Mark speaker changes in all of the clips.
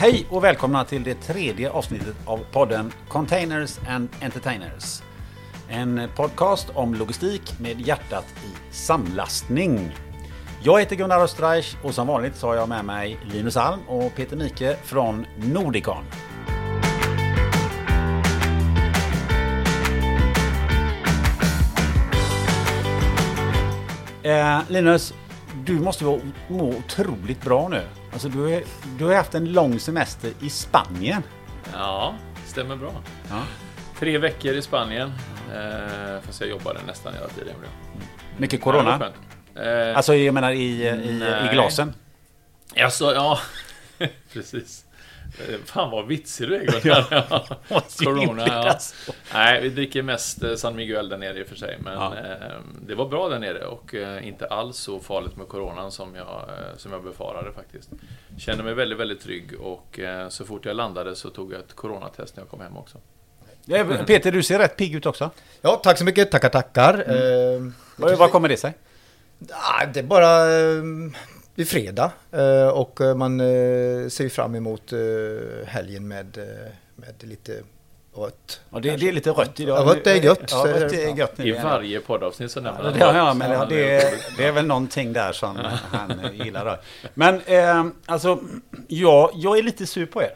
Speaker 1: Hej och välkomna till det tredje avsnittet av podden Containers and Entertainers. En podcast om logistik med hjärtat i samlastning. Jag heter Gunnar Österreich och som vanligt så har jag med mig Linus Alm och Peter Mike från Nordicon. Eh, Linus, du måste ju må otroligt bra nu. Alltså du, är, du har haft en lång semester i Spanien.
Speaker 2: Ja, stämmer bra.
Speaker 1: Ja.
Speaker 2: Tre veckor i Spanien. Eh, fast jag jobbade nästan hela tiden.
Speaker 1: Mycket
Speaker 2: det var
Speaker 1: corona.
Speaker 2: Eh,
Speaker 1: Alltså jag menar i, i, i glasen.
Speaker 2: alltså, ja, precis. Fan vad vitsig du är Gunnar. Ja. Corona, ja. Nej, vi dricker mest eh, San Miguel där nere i och för sig. Men
Speaker 1: Ja.
Speaker 2: eh, det var bra där nere och eh, inte alls så farligt med coronan som jag, som jag befarade faktiskt. Kände mig väldigt, väldigt trygg och så fort jag landade så tog jag ett coronatest när jag kom hem också.
Speaker 1: Ja, Peter, du ser rätt pigg ut också.
Speaker 3: Ja, tack så mycket. Tackar, tackar. Eh,
Speaker 1: Vad, vad kommer det sig?
Speaker 3: det är bara... Det är fredag eh, och eh, man eh, ser fram emot helgen med, med lite rött.
Speaker 1: Ja, det, det är lite rött idag.
Speaker 3: Ja, rött är gött.
Speaker 1: Ja, rött är gött nu.
Speaker 2: I varje poddavsnitt så nämner
Speaker 1: Ja,
Speaker 2: han
Speaker 1: det,
Speaker 2: rött.
Speaker 1: ja, men det,
Speaker 2: Ja,
Speaker 1: det, är, det är väl någonting där som han gillar. Då. Men eh, alltså, ja, jag är lite sur på er.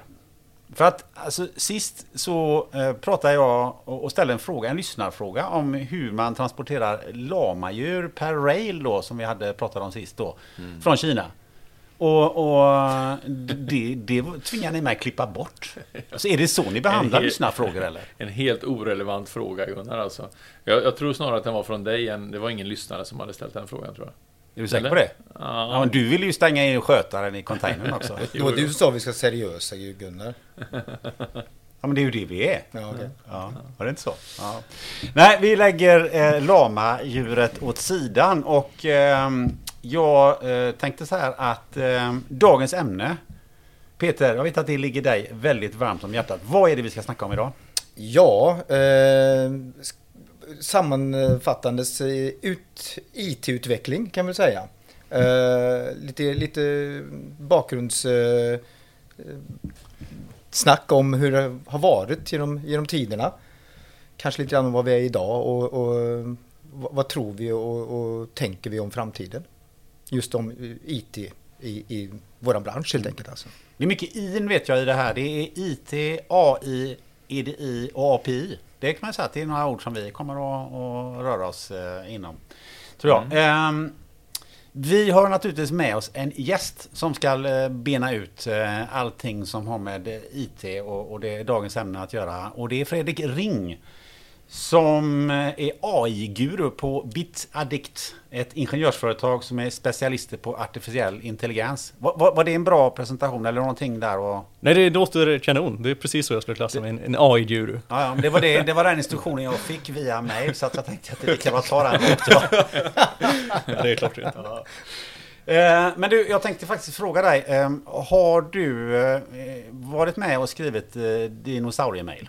Speaker 1: För att alltså, sist så eh, pratade jag och och ställde en fråga, en lyssnarfråga om hur man transporterar lamadjur per rail då, som vi hade pratat om sist då, från Kina. Och, och det, det tvingar ni mig att klippa bort. Alltså, är det så ni behandlar
Speaker 2: hel-
Speaker 1: lyssnarfrågor eller?
Speaker 2: En helt orelevant fråga Gunnar alltså. Jag, jag tror snarare att den var från dig än det var ingen lyssnare som hade ställt den frågan tror jag.
Speaker 1: Är du säker på det?
Speaker 2: Ja,
Speaker 1: Ja, men du vill ju stänga in skötaren i containern också.
Speaker 3: Det var du som sa vi ska seriösa ju Gunnar.
Speaker 1: Ja, men det är ju det vi är.
Speaker 3: Ja, okej.
Speaker 1: Ja, var det inte så? Ja. Nej, vi lägger eh, lamadjuret åt sidan och ehm, jag eh, tänkte så här att ehm, dagens ämne Peter, jag vet att det ligger dig väldigt varmt om hjärtat. Vad är det vi ska snacka om idag?
Speaker 3: Ja, eh, sammanfattandes ut, IT-utveckling kan man säga. Uh, lite, lite bakgrunds... Uh, snack om hur det har varit genom, genom tiderna. Kanske lite grann om vad vi är idag och, och vad, tror vi och, och tänker vi om framtiden. Just om IT i, i våran bransch helt enkelt alltså.
Speaker 1: Det är mycket in vet jag i det här. Det är IT, AI, EDI och API. Det kan man säga att det är några ord som vi kommer att, att röra oss eh, inom. Tror jag. Ehm, vi har naturligtvis med oss en gäst som ska eh, bena ut eh, allting som har med IT och, och det dagens ämne att göra. Och det är Fredrik Ring som eh, är AI-guru på BitAddict. Ett ingenjörsföretag som är specialister på artificiell intelligens. Var, var, var det en bra presentation eller någonting där? Och,
Speaker 4: Nej, det låter kanon. Det är precis så jag skulle klassa mig. En, en AI-guru.
Speaker 1: ja, ja, det, var det, det var den instruktionen jag fick via mail så att jag tänkte att det kan bara ta den.
Speaker 4: Ja, det är klart det.
Speaker 1: Eh, Men du, jag tänkte faktiskt fråga dig. eh, Har du varit med och skrivit dinosauriemail?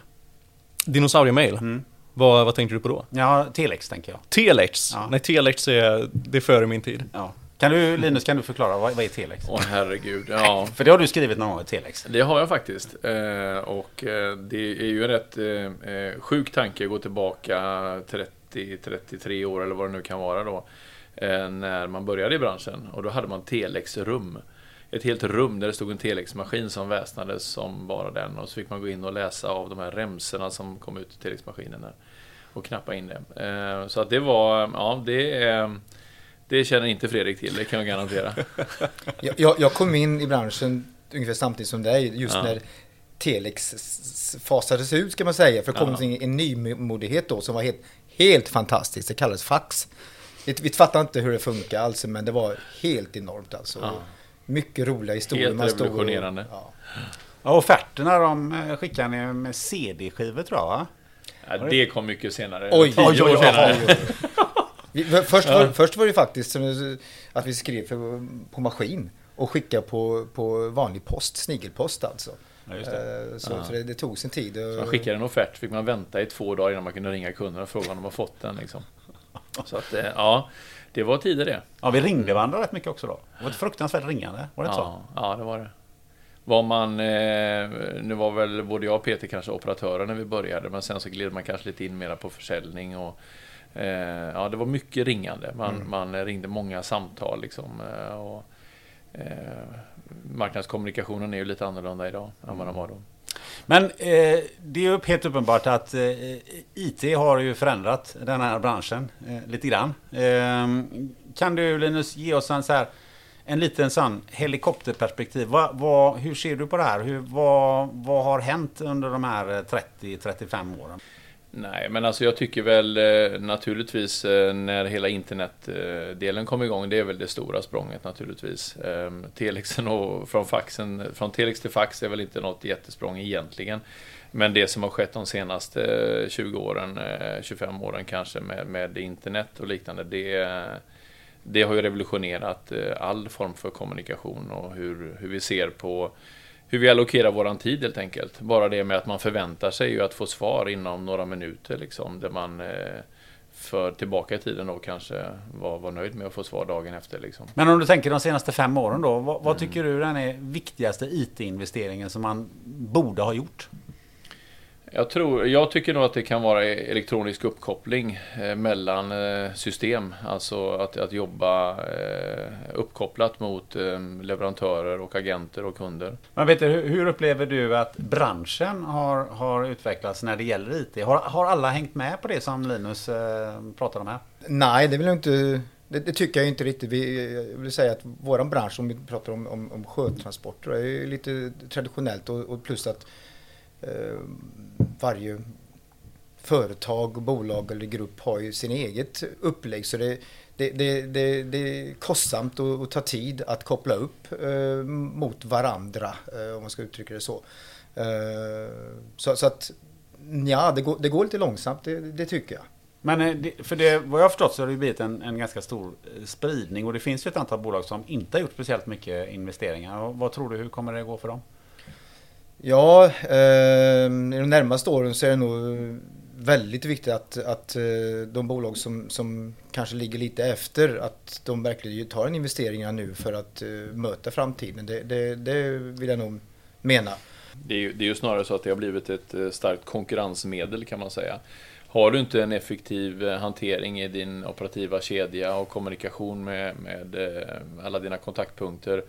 Speaker 4: Dinosauriemail.
Speaker 1: Mm.
Speaker 4: Vad, vad tänkte du på då?
Speaker 1: Ja, telex tänker jag.
Speaker 4: Telex.
Speaker 1: Ja.
Speaker 4: Nej, telex är, det är före min tid.
Speaker 1: Ja. Kan du, Linus, kan du förklara vad, vad är telex?
Speaker 2: Åh herregud, ja.
Speaker 1: För det har du skrivit någon gång, telex.
Speaker 2: Det har jag faktiskt. Eh, och eh, det är ju en rätt eh, eh, sjuk tanke att gå tillbaka 30-33 år eller vad det nu kan vara då. Eh, när man började i branschen. Och då hade man telexrum. Ett helt rum där det stod en telexmaskin som väsnades som bara den. Och så fick man gå in och läsa av de här remsorna som kom ut ur telexmaskinen. Och knappa in det. Eh, så att det var, ja det är... Det känner inte Fredrik till, det kan jag garantera.
Speaker 3: Jag, jag, kom in i branschen ungefär samtidigt som dig, just
Speaker 2: Ja.
Speaker 3: när Telex fasades ut ska man säga. För det kom
Speaker 2: Ja.
Speaker 3: en, en nymodighet då som var helt, helt fantastisk. Det kallades fax. Vi, vi fattade inte hur det funkar alls, men det var helt enormt alltså.
Speaker 2: Ja.
Speaker 3: Mycket roliga historier.
Speaker 2: Helt
Speaker 3: Man stod och-
Speaker 2: revolutionerande.
Speaker 3: Ja.
Speaker 1: Ja, offerterna de eh, skickar ni med CD-skivor tror jag va?
Speaker 2: Ja, det kom mycket senare.
Speaker 3: Oj, oj,
Speaker 2: år
Speaker 3: oj,
Speaker 2: senare.
Speaker 3: oj, oj. Vi, först, var, först var det faktiskt att vi skrev för, på maskin och skickade på, på vanlig post, snigelpost alltså.
Speaker 1: Ja, just det.
Speaker 3: Eh, Så, så det, det tog sin tid. och-
Speaker 2: Man skickade en offert, fick man vänta i två dagar innan man kunde ringa kunden och fråga om de har fått den. Liksom. Så att, eh, ja, det var tider det.
Speaker 1: Ja, vi ringde varandra rätt mycket också då. Det var ett fruktansvärt ringande. Var det inte så?
Speaker 2: Ja, ja, det var det. Vad man, eh, nu var väl både jag och Peter kanske operatörer när vi började, men sen så gled man kanske lite in mera på försäljning och eh, ja, det var mycket ringande. Man,
Speaker 3: Mm.
Speaker 2: man ringde många samtal liksom. eh, Och, eh, marknadskommunikationen är ju lite annorlunda idag än vad den var då.
Speaker 1: Men eh, det är ju helt uppenbart att eh, IT har ju förändrat den här branschen eh, lite grann. Eh, kan du Linus ge oss en, så här, en liten sån helikopterperspektiv? Va, va, hur ser du på det här? Hur, vad, vad har hänt under de här eh, 30-35 åren?
Speaker 2: Nej, men alltså jag tycker väl eh, naturligtvis eh, när hela internetdelen kom igång, det är väl det stora språnget naturligtvis. Ehm, Telexen och från faxen, från telex till fax är väl inte något jättesprång egentligen. Men det som har skett de senaste eh, 20 åren, 25 åren kanske med, med internet och liknande, det, det har ju revolutionerat all form för kommunikation och hur, hur vi ser på hur vi allokerar våran tid helt enkelt. Bara det med att man förväntar sig ju att få svar inom några minuter liksom. Där man eh, för tillbaka i tiden då kanske var, var nöjd med att få svar dagen efter liksom.
Speaker 1: Men om du tänker de senaste fem åren då, vad, vad tycker du den är viktigaste IT-investeringen som man borde ha gjort?
Speaker 2: Jag, tror, jag tycker nog att det kan vara elektronisk uppkoppling eh, mellan eh, system. Alltså att, att jobba eh, uppkopplat mot leverantörer och agenter och kunder.
Speaker 1: Men vet du, hur, upplever du att branschen har, har utvecklats när det gäller IT? Har, har alla hängt med på det som Linus pratade om här?
Speaker 3: Nej, det vill jag inte. Det, det tycker jag inte riktigt. Vi, jag vill säga att våran bransch, om vi pratar om, om, om sjötransporter, är ju lite traditionellt och, och plus att Eh, varje företag, bolag eller grupp har ju sin eget upplägg. Så det, det, det, det, det är kostsamt och, och tar tid att koppla upp eh, mot varandra, eh, om man ska uttrycka det så. Eh, så, så att ja, det går, det går lite långsamt, det, det tycker jag.
Speaker 1: Men eh, för det, vad jag har förstått så har det blivit en, en ganska stor eh, spridning och det finns ju ett antal bolag som inte har gjort speciellt mycket investeringar. Och vad tror du, hur kommer det gå för dem?
Speaker 3: Ja, eh, i de närmaste åren så är det nog väldigt viktigt att, att eh, de bolag som, som kanske ligger lite efter, att de verkligen tar en investering nu för att eh, möta framtiden. Det, det, det vill jag nog mena.
Speaker 2: Det är, ju, det är ju snarare så att det har blivit ett eh, starkt konkurrensmedel kan man säga. Har du inte en effektiv eh, hantering i din operativa kedja och kommunikation med, med alla dina kontaktpunkter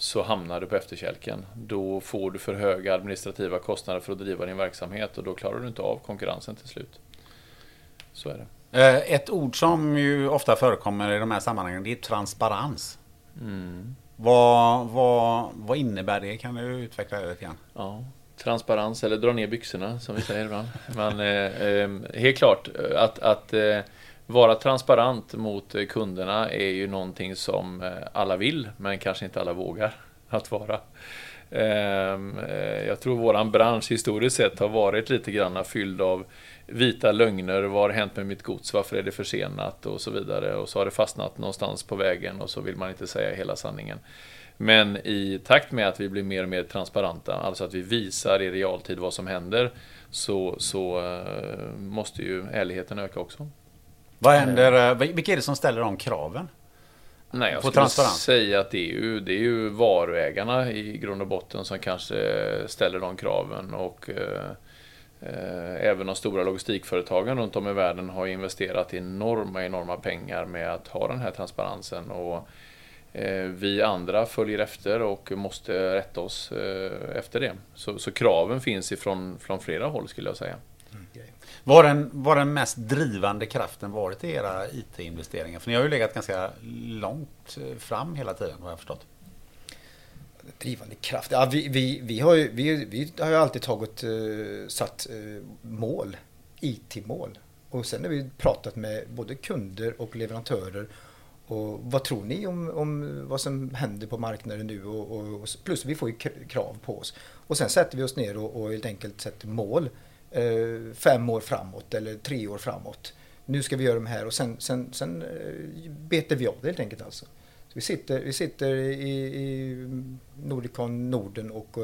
Speaker 2: så hamnar du på efterkälken. Då får du för höga administrativa kostnader för att driva din verksamhet och då klarar du inte av konkurrensen till slut. Så är det.
Speaker 1: Eh, Ett ord som ju ofta förekommer i de här sammanhangen det är transparens.
Speaker 2: Mm.
Speaker 1: Vad, vad, vad innebär det? Kan du utveckla det lite grann?
Speaker 2: Ja, transparens eller dra ner byxorna som vi säger ibland. Men eh, eh, helt klart att, att eh, vara transparent mot kunderna är ju någonting som eh, alla vill men kanske inte alla vågar att vara. Ehm, eh, jag tror våran bransch historiskt sett har varit lite grann fylld av vita lögner. Vad har hänt med mitt gods? Varför är det försenat? Och så vidare. Och så har det fastnat någonstans på vägen och så vill man inte säga hela sanningen. Men i takt med att vi blir mer och mer transparenta, alltså att vi visar i realtid vad som händer, så, så eh, måste ju ärligheten öka också.
Speaker 1: Vad händer, eh, vilka är det som ställer de kraven?
Speaker 2: Nej, jag
Speaker 1: På
Speaker 2: skulle
Speaker 1: transparens?
Speaker 2: säga att det är, ju, det är ju varuägarna i grund och botten som kanske ställer de kraven och eh, eh, även de stora logistikföretagen runt om i världen har investerat enorma, enorma pengar med att ha den här transparensen och eh, vi andra följer efter och måste rätta oss eh, efter det. Så, så kraven finns ifrån från flera håll skulle jag säga.
Speaker 1: Vad har den, vad den mest drivande kraften varit i era IT-investeringar? För ni har ju legat ganska långt eh, fram hela tiden har jag förstått.
Speaker 3: Drivande kraft. Ja, vi, vi, vi, har ju, vi, vi har ju alltid tagit, uh, satt uh, mål, IT-mål. Och sen har vi pratat med både kunder och leverantörer. Och vad tror ni om, om vad som händer på marknaden nu? Och, och, och plus vi får ju krav på oss. Och sen sätter vi oss ner och, och helt enkelt sätter mål. Eh, fem år framåt eller tre år framåt. Nu ska vi göra de här och sen, sen, sen eh, betar vi av det helt enkelt alltså. Så vi sitter, vi sitter i, i Nordicon Norden och,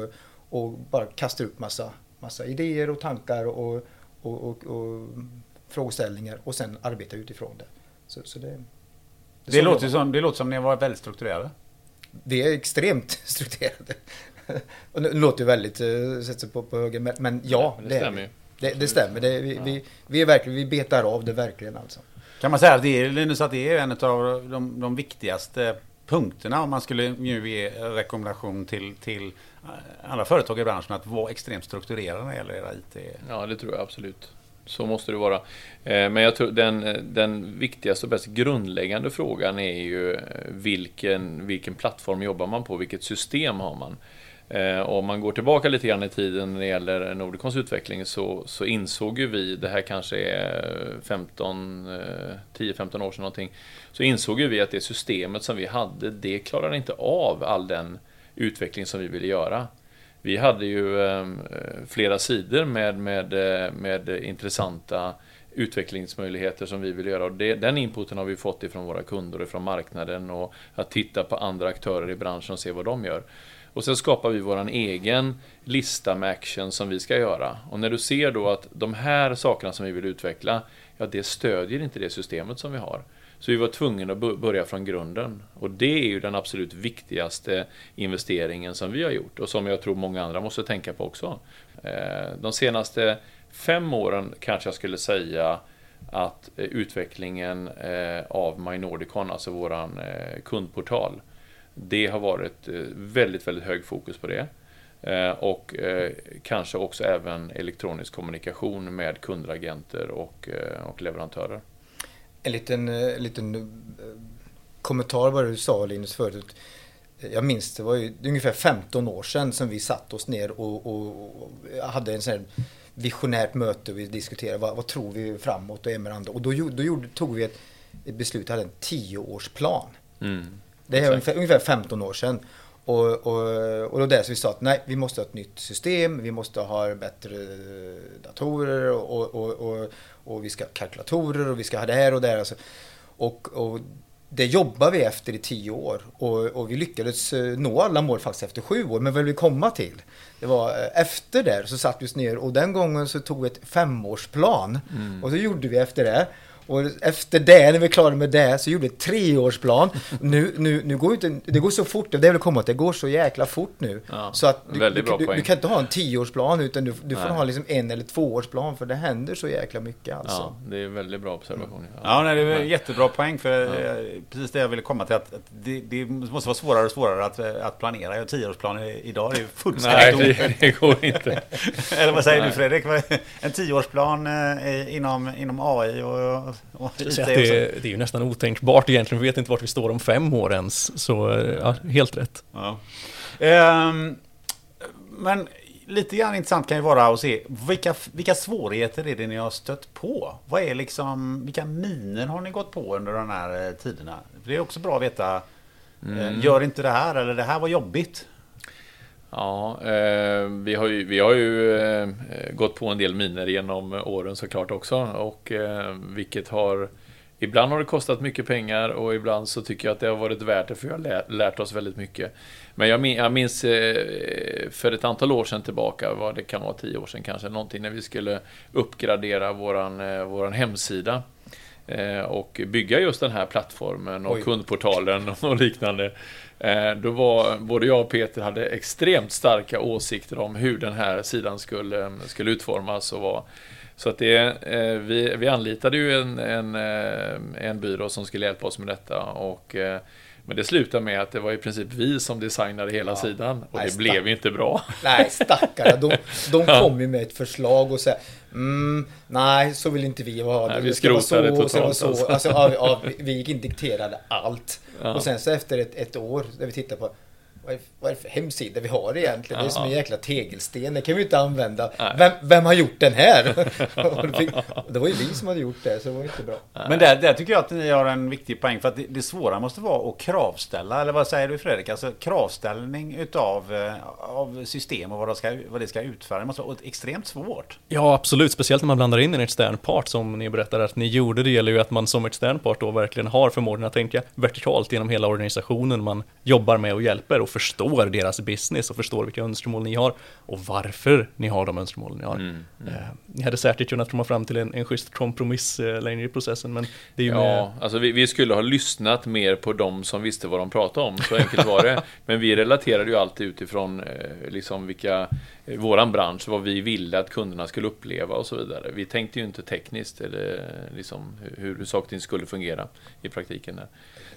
Speaker 3: och bara kastar upp massa, massa idéer och tankar och, och, och, och frågeställningar och sen arbetar utifrån det. Så, så det,
Speaker 1: Det,
Speaker 3: så
Speaker 1: låter som, det låter som ni varit väldigt strukturerade.
Speaker 3: vi är extremt strukturerade. och nu låter ju väldigt, uh, sätter sig på, på höger, men, men ja,
Speaker 2: det,
Speaker 3: det,
Speaker 2: stämmer ju.
Speaker 3: det, det stämmer. Det, vi, vi, vi är verkligen, vi betar av det verkligen alltså.
Speaker 1: Kan man säga att det är, Linus, att det är en av de, de viktigaste punkterna om man skulle nu ge rekommendation till, till andra företag i branschen att vara extremt strukturerade när det gäller era IT?
Speaker 2: Ja, det tror jag absolut. Så måste det vara. Eh, men jag tror den, den viktigaste och bäst grundläggande frågan är ju eh, vilken, vilken plattform jobbar man på? Vilket system har man? Eh, om man går tillbaka lite grann i tiden när det gäller Nordicons utveckling så, så insåg ju vi, det här kanske är 15, 10-15 eh, år sedan någonting, så insåg ju vi att det systemet som vi hade, det klarade inte av all den utveckling som vi ville göra. Vi hade ju eh, flera sidor med, med, med intressanta utvecklingsmöjligheter som vi vill göra. Och det, den inputen har vi fått ifrån våra kunder och ifrån marknaden och att titta på andra aktörer i branschen och se vad de gör. Och sen skapar vi vår egen lista med action som vi ska göra. Och när du ser då att de här sakerna som vi vill utveckla, ja det stödjer inte det systemet som vi har. Så vi var tvungna att börja från grunden. Och det är ju den absolut viktigaste investeringen som vi har gjort och som jag tror många andra måste tänka på också. Eh, de senaste fem åren kanske jag skulle säga att eh, utvecklingen eh, av MyNordicon, alltså våran kundportal, det har varit väldigt, väldigt hög fokus på det. Och kanske också även elektronisk kommunikation med kundagenter och, och leverantörer
Speaker 3: en liten, en eh, liten eh, kommentar vad du sa Linus förut. Jag minns det var ju ungefär 15 år sedan som vi satt oss ner och, och, och hade en sån här visionärt möte och vi diskuterade vad, vad tror vi framåt och med andra. Och då, då gjorde, tog vi ett, ett beslut, hade en tioårsplan. Mm. Det är ungefär, ungefär 15 år sedan. Och, och, och då där så vi sa att nej, vi måste ha ett nytt system, vi måste ha bättre datorer och, och, och, och vi ska ha kalkylatorer och vi ska ha det här och det här. Alltså. Och, och det jobbar vi efter i tio år och, och, vi lyckades eh, nå alla mål faktiskt efter sju år. Men vad vill vi komma till? Det var eh, efter det så satt vi oss ner och den gången så tog vi ett femårsplan mm. och så gjorde vi efter det. Och efter det, när vi är klara med det, så gjorde vi treårsplan. Nu, nu, nu går inte, det går så fort, det väl komma att det går så jäkla fort nu.
Speaker 2: Ja,
Speaker 3: så att
Speaker 2: du, du,
Speaker 3: du, du, kan inte ha en tioårsplan, utan du, du får ha liksom en eller tvåårsplan, för det händer så jäkla mycket alltså.
Speaker 2: Ja, det är väldigt bra observation.
Speaker 1: Ja, ja nej, det är en jättebra poäng, för ja. Eh, precis det jag ville komma till, att, att det, det, måste vara svårare och svårare att, att planera. Tioårsplan idag är ju fullständigt
Speaker 2: Nej, det, det går inte.
Speaker 1: eller vad säger nej. du Fredrik? En tioårsplan eh, inom, inom AI och,
Speaker 4: IT? det, det är ju nästan otänkbart egentligen. Vi vet inte vart vi står om fem år ens. Så ja, helt rätt. Ja.
Speaker 1: Um, men lite grann intressant kan ju vara att se vilka, vilka svårigheter är det ni har stött på? Vad är liksom, vilka miner har ni gått på under de här eh, tiderna? det är också bra att veta, eh, mm. gör inte det här eller det här var jobbigt.
Speaker 2: Ja, eh, vi har ju, vi har ju eh, gått på en del miner genom åren såklart också och eh, vilket har Ibland har det kostat mycket pengar och ibland så tycker jag att det har varit värt det för vi har lärt, lärt oss väldigt mycket. Men jag, jag minns för ett antal år sedan tillbaka, vad det kan vara tio år sedan kanske, någonting när vi skulle uppgradera våran, våran hemsida och bygga just den här plattformen och Oj. kundportalen och liknande. Då var både jag och Peter hade extremt starka åsikter om hur den här sidan skulle, skulle utformas och vad så att det, eh, vi, vi anlitade ju en, en, eh, en byrå som skulle hjälpa oss med detta. Och, eh, men det slutade med att det var i princip vi som designade hela ja. sidan och Nej, det blev inte bra.
Speaker 3: Nej, stackarna. De, de kom ju med ett förslag och sa mm, Nej, så vill inte vi ha
Speaker 2: det. Nej, vi skrotade det totalt.
Speaker 3: Så. Alltså. Alltså, ja, ja, vi gick in dikterade allt. Ja. Och sen så efter ett, ett år, där vi tittade på vad är, vad är det för hemsida vi har egentligen? Det är som en jäkla tegelsten. Det kan vi inte använda. Vem, vem, har gjort den här? det var ju vi som hade gjort det, så det var inte bra.
Speaker 1: Men där, där tycker jag att ni har en viktig poäng. För att det, det svåra måste vara att kravställa. Eller vad säger du Fredrik? Alltså kravställning utav eh, av system och vad det, ska, vad det ska utföra. Det måste vara extremt svårt.
Speaker 4: Ja, absolut. Speciellt när man blandar in en extern part som ni berättade att ni gjorde. Det gäller ju att man som extern part då verkligen har förmågan att tänka vertikalt genom hela organisationen man jobbar med och hjälper och förstår deras business och förstår vilka önskemål ni har och varför ni har de önskemål ni har.
Speaker 2: Mm, mm.
Speaker 4: Eh, ni hade säkert kunnat komma fram till en, en schysst kompromiss eh, längre i processen, men det är ju
Speaker 2: Ja,
Speaker 4: med,
Speaker 2: alltså vi, vi skulle ha lyssnat mer på de som visste vad de pratade om, så enkelt var det. Men vi relaterade ju alltid utifrån eh, liksom vilka, våran bransch, vad vi ville att kunderna skulle uppleva och så vidare. Vi tänkte ju inte tekniskt eller liksom hur, hur saker och ting skulle fungera i praktiken. Där.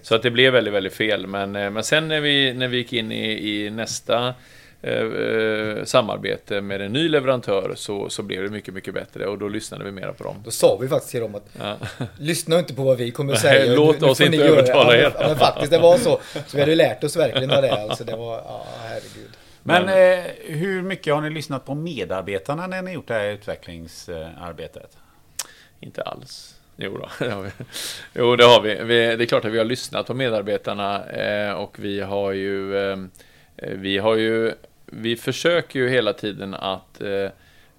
Speaker 2: Så att det blev väldigt, väldigt fel. Men, eh, men sen när vi, när vi gick in i, i nästa eh, eh, samarbete med en ny leverantör så, så blev det mycket, mycket bättre och då lyssnade vi mera på dem.
Speaker 3: Då sa vi faktiskt till dem att
Speaker 2: Ja.
Speaker 3: lyssna inte på vad vi kommer att
Speaker 2: Nej,
Speaker 3: säga.
Speaker 2: låt
Speaker 3: Nu- nu
Speaker 2: oss inte
Speaker 3: ni göra det."
Speaker 2: övertala er.
Speaker 3: men- Ja, men faktiskt, det var så. Så vi hade lärt oss verkligen av det. Alltså, det var, ja, herregud.
Speaker 1: Men
Speaker 2: Men-
Speaker 1: eh, hur mycket har ni lyssnat på medarbetarna när ni gjort det här utvecklingsarbetet?
Speaker 2: Inte alls. Jo, då, det har vi. jo, det har vi. vi. Det är klart att vi har lyssnat på medarbetarna eh, och vi har ju... Eh, vi har ju... Vi försöker ju hela tiden att eh,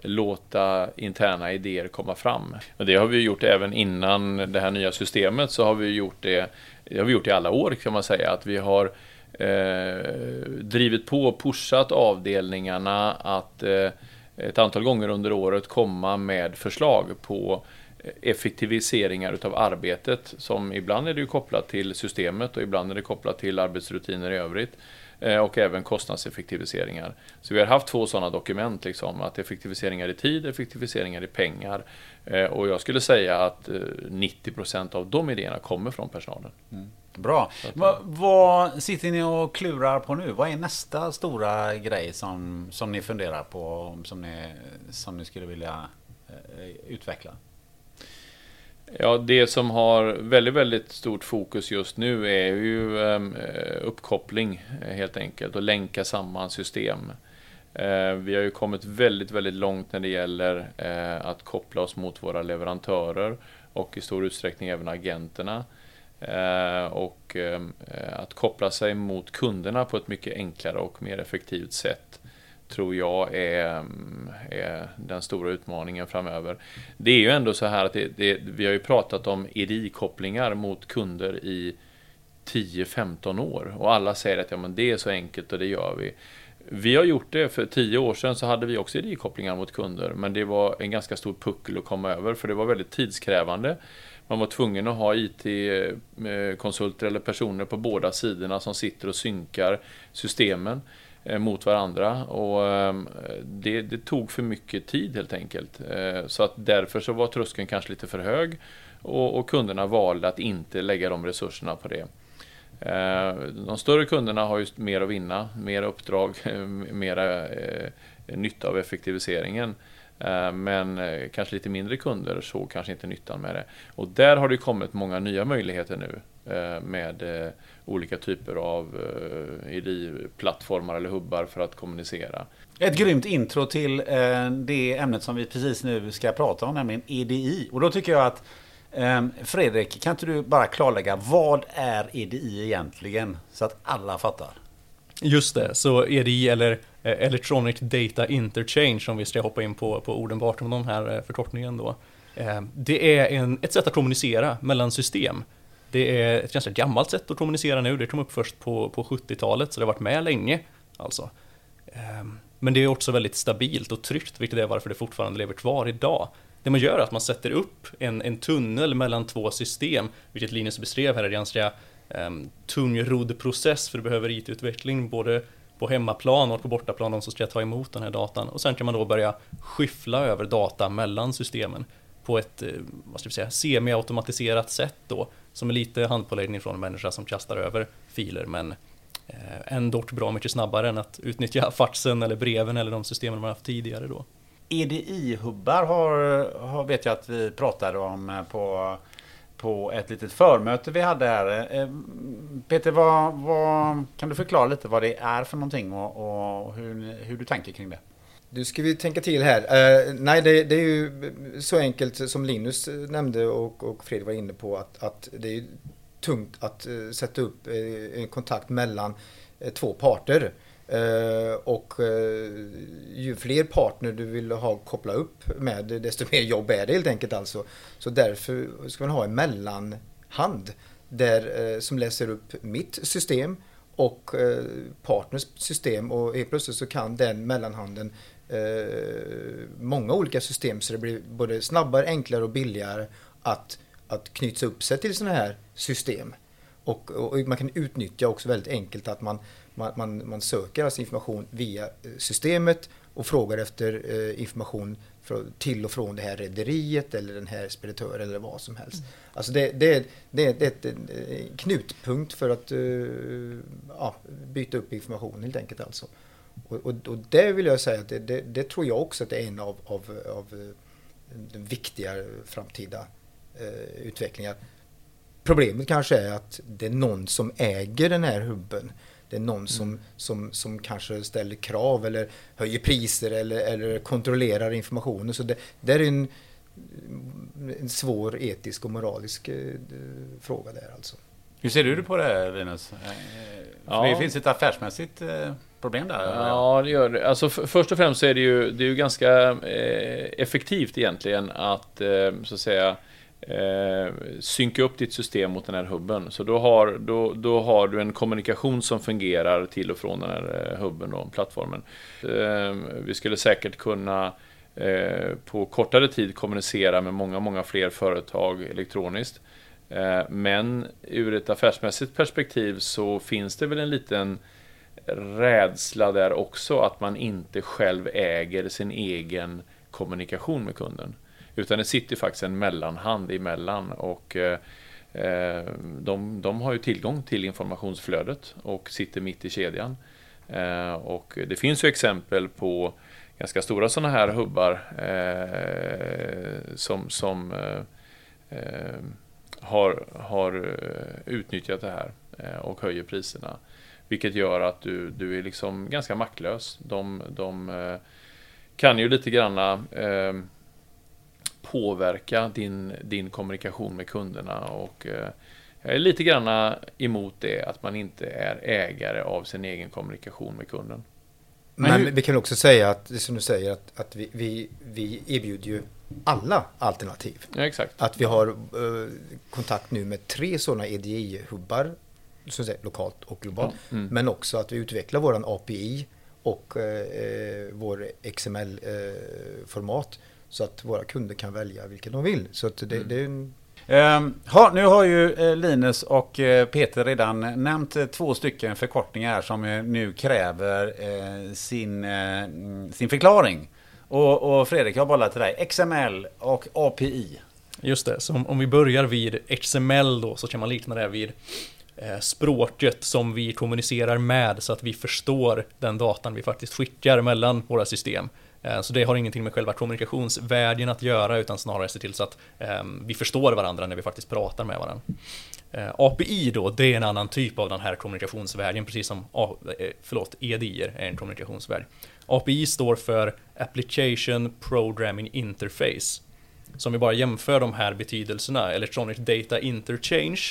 Speaker 2: låta interna idéer komma fram. Och det har vi gjort även innan det här nya systemet så har vi gjort det, det har vi gjort i alla år kan man säga, att vi har eh, drivit på och pushat avdelningarna att eh, ett antal gånger under året komma med förslag på effektiviseringar utav arbetet som ibland är det ju kopplat till systemet och ibland är det kopplat till arbetsrutiner i övrigt eh, och även kostnadseffektiviseringar. Så vi har haft två sådana dokument, liksom, att effektiviseringar i tid, effektiviseringar i pengar. Eh, och jag skulle säga att eh, 90% av de idéerna kommer från personalen. Mm.
Speaker 1: Bra. Va, vad sitter ni och klurar på nu? Vad är nästa stora grej som, som ni funderar på? Som ni, som ni skulle vilja eh, utveckla?
Speaker 2: Ja, det som har väldigt, väldigt stort fokus just nu är ju ehm, eh, uppkoppling eh, helt enkelt och länka samman system. Eh, Vi har ju kommit väldigt, väldigt långt när det gäller eh, att koppla oss mot våra leverantörer och i stor utsträckning även agenterna. Eh, och eh, att koppla sig mot kunderna på ett mycket enklare och mer effektivt sätt tror jag är, mm, är den stora utmaningen framöver. Det är ju ändå så här att det, det, vi har ju pratat om EDI-kopplingar mot kunder i 10-15 år och alla säger att ja, men det är så enkelt och det gör vi. Vi har gjort det, för 10 år sedan så hade vi också EDI-kopplingar mot kunder men det var en ganska stor puckel att komma över för det var väldigt tidskrävande. Man var tvungen att ha IT-konsulter eh, eller personer på båda sidorna som sitter och synkar systemen eh, mot varandra och ehm, det, det tog för mycket tid helt enkelt. Eh, så att därför så var tröskeln kanske lite för hög och, och kunderna valde att inte lägga de resurserna på det. De större kunderna har ju mer att vinna, mer uppdrag, mera nytta av effektiviseringen. Eh, Men eh, kanske lite mindre kunder såg kanske inte nyttan med det. Och där har det kommit många nya möjligheter nu eh, med olika typer av EDI-plattformar eller hubbar för att kommunicera.
Speaker 1: Ett grymt intro till det ämnet som vi precis nu ska prata om, nämligen EDI. Och då tycker jag att Fredrik, kan inte du bara klarlägga vad är EDI egentligen? Så att alla fattar.
Speaker 4: Just det, så EDI eller Eh, electronic Data Interchange om vi ska hoppa in på, på orden bakom den här eh, förkortningen då. Eh, det är en, ett sätt att kommunicera mellan system. Det är ett ganska gammalt sätt att kommunicera nu, det kom upp först på, på 70-talet så det har varit med länge. Alltså. Men det är också väldigt stabilt och tryggt, vilket är varför det fortfarande lever kvar idag. Det man gör är att man sätter upp en, en tunnel mellan två system, vilket Linus beskrev här är ganska ehm, um, tungrodd process för du behöver IT-utveckling både på hemmaplan och på bortaplan, de som ska ta emot den här datan. Och sen kan man då börja skyffla över data mellan systemen på ett, eh, vad ska vi säga, semi-automatiserat sätt då, som är lite handpåläggning från en människa som kastar över filer, men eh, ändå bra mycket snabbare än att utnyttja faxen eller breven eller de systemen man haft tidigare då.
Speaker 1: EDI-hubbar har, har, vet jag att vi pratade om eh, på, på ett litet förmöte vi hade här. Eh, Peter, vad, vad, kan du förklara lite vad det är för någonting och, och hur, hur du tänker kring det?
Speaker 3: Du ska vi tänka till här. Uh, nej, det, det är ju så enkelt som Linus nämnde och, och Fredrik var inne på att, att det är tungt att uh, sätta upp uh, en kontakt mellan två parter. Eh, och eh, ju fler partner du vill ha koppla upp med, desto mer jobb är det helt enkelt alltså. Så därför ska man ha en mellanhand där, eh, som läser upp mitt system och partners system och helt plötsligt så kan den mellanhanden många olika system så det blir både snabbare, enklare och billigare att, att knyta upp sig till sådana här system. Och, och, man kan utnyttja också väldigt enkelt att man, man, man, man söker alltså information via eh, systemet och frågar efter eh, information till och från det här rederiet eller den här speditören eller vad som helst. Mm. Alltså det, det, det, det är ett, en knutpunkt för att uh, ja, byta upp information helt enkelt alltså. Och, och, och det vill jag säga att det, det, tror jag också att det är en av, av, av eh, den viktiga framtida uh, utvecklingar. Problemet kanske är att det är någon som äger den här hubben. Det är någon som, mm. som, som kanske ställer krav eller höjer priser eller, eller kontrollerar informationen. Så det, det är en, en svår etisk och moralisk eh, fråga där alltså.
Speaker 1: Hur ser du på det Linus? Eh, ja. Det finns ett affärsmässigt eh, problem där?
Speaker 2: Ja, det gör det. Alltså, först och främst så är det ju, det är ju ganska eh, effektivt egentligen att, eh, så att säga, eh, synka upp ditt system mot den här hubben. Så då har, då, då har du en kommunikation som fungerar till och från den här eh, hubben och plattformen. Eh, vi skulle säkert kunna eh, på kortare tid kommunicera med många, många fler företag elektroniskt. Eh, men ur ett affärsmässigt perspektiv så finns det väl en liten rädsla där också att man inte själv äger sin egen kommunikation med kunden. Utan det sitter faktiskt en mellanhand emellan och eh, eh, de, de har ju tillgång till informationsflödet och sitter mitt i kedjan. Eh, och det finns ju exempel på ganska stora sådana här hubbar eh, som, som eh, har, har utnyttjat det här och höjer priserna. Vilket gör att du, du är liksom ganska maktlös. De, de kan ju lite granna påverka din, din kommunikation med kunderna. Och eh, jag är lite grann emot det, att man inte är ägare av sin egen kommunikation med kunden.
Speaker 3: Men, Men vi kan också säga att, som du säger, att, att vi, vi, vi erbjuder ju alla alternativ.
Speaker 2: Ja, exakt.
Speaker 3: Att vi har eh, kontakt nu med tre sådana EDI-hubbar, lokalt och globalt. Ja. Mm. Men också att vi utvecklar våran API och eh, eh vår XML-format. Så att våra kunder kan välja vilken de vill. Så att det, mm. det är en...
Speaker 1: Um, ha, nu har ju eh, Linus och eh, Peter redan nämnt eh, två stycken förkortningar som nu kräver eh, sin, eh, sin förklaring. Och, och Fredrik, jag bollar till dig. XML och API.
Speaker 4: Just det, så om, om vi börjar vid XML då så kan man likna det vid eh, språket som vi kommunicerar med så att vi förstår den datan vi faktiskt skickar mellan våra system. Eh, så det har ingenting med själva kommunikationsvägen att göra utan snarare se till så att ehm, vi förstår varandra när vi faktiskt pratar med varandra. Eh, API då, det är en annan typ av den här kommunikationsvägen, precis som eh, förlåt, EDI är en kommunikationsväg. API står för Application Programming Interface. Så om vi bara jämför de här betydelserna, Electronic Data Interchange,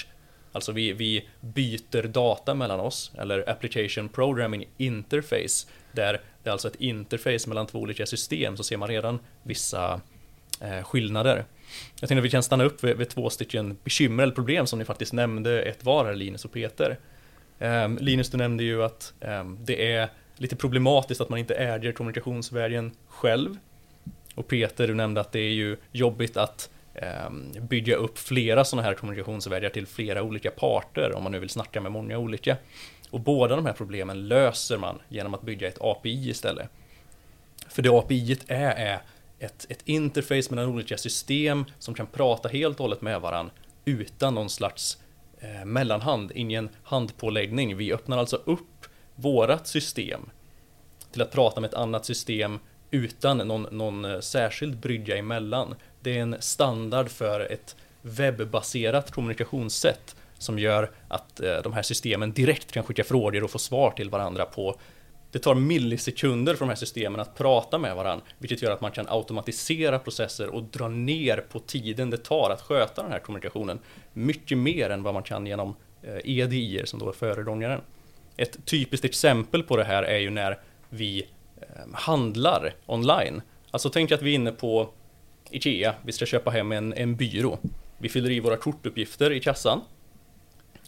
Speaker 4: alltså vi, vi byter data mellan oss, eller Application Programming Interface, där det är alltså ett interface mellan två olika system så ser man redan vissa eh, skillnader. Jag tänkte att vi kan stanna upp vid, vid, två stycken bekymmer eller problem som ni faktiskt nämnde ett var här, Linus och Peter. Eh, Linus, du nämnde ju att eh, det är lite problematiskt att man inte äger kommunikationsvägen själv. Och Peter, du nämnde att det är ju jobbigt att Ehm, bygga upp flera sådana här kommunikationsvägar till flera olika parter om man nu vill snacka med många olika. Och båda de här problemen löser man genom att bygga ett API istället. För det API är, är ett, ett interface mellan olika system som kan prata helt och hållet med varandra utan någon slags eh, mellanhand, ingen handpåläggning. Vi öppnar alltså upp vårat system till att prata med ett annat system utan någon, någon eh, särskild brygga emellan. Det är en standard för ett webbaserat kommunikationssätt som gör att eh, de här systemen direkt kan skicka frågor och få svar till varandra på det tar millisekunder för de här systemen att prata med varandra, vilket gör att man kan automatisera processer och dra ner på tiden det tar att sköta den här kommunikationen mycket mer än vad man kan genom eh, EDI som då är föregångaren. Ett typiskt exempel på det här är ju när vi eh, handlar online. Alltså tänk att vi är inne på IKEA, vi ska köpa hem en, en byrå. Vi fyller i våra kortuppgifter i kassan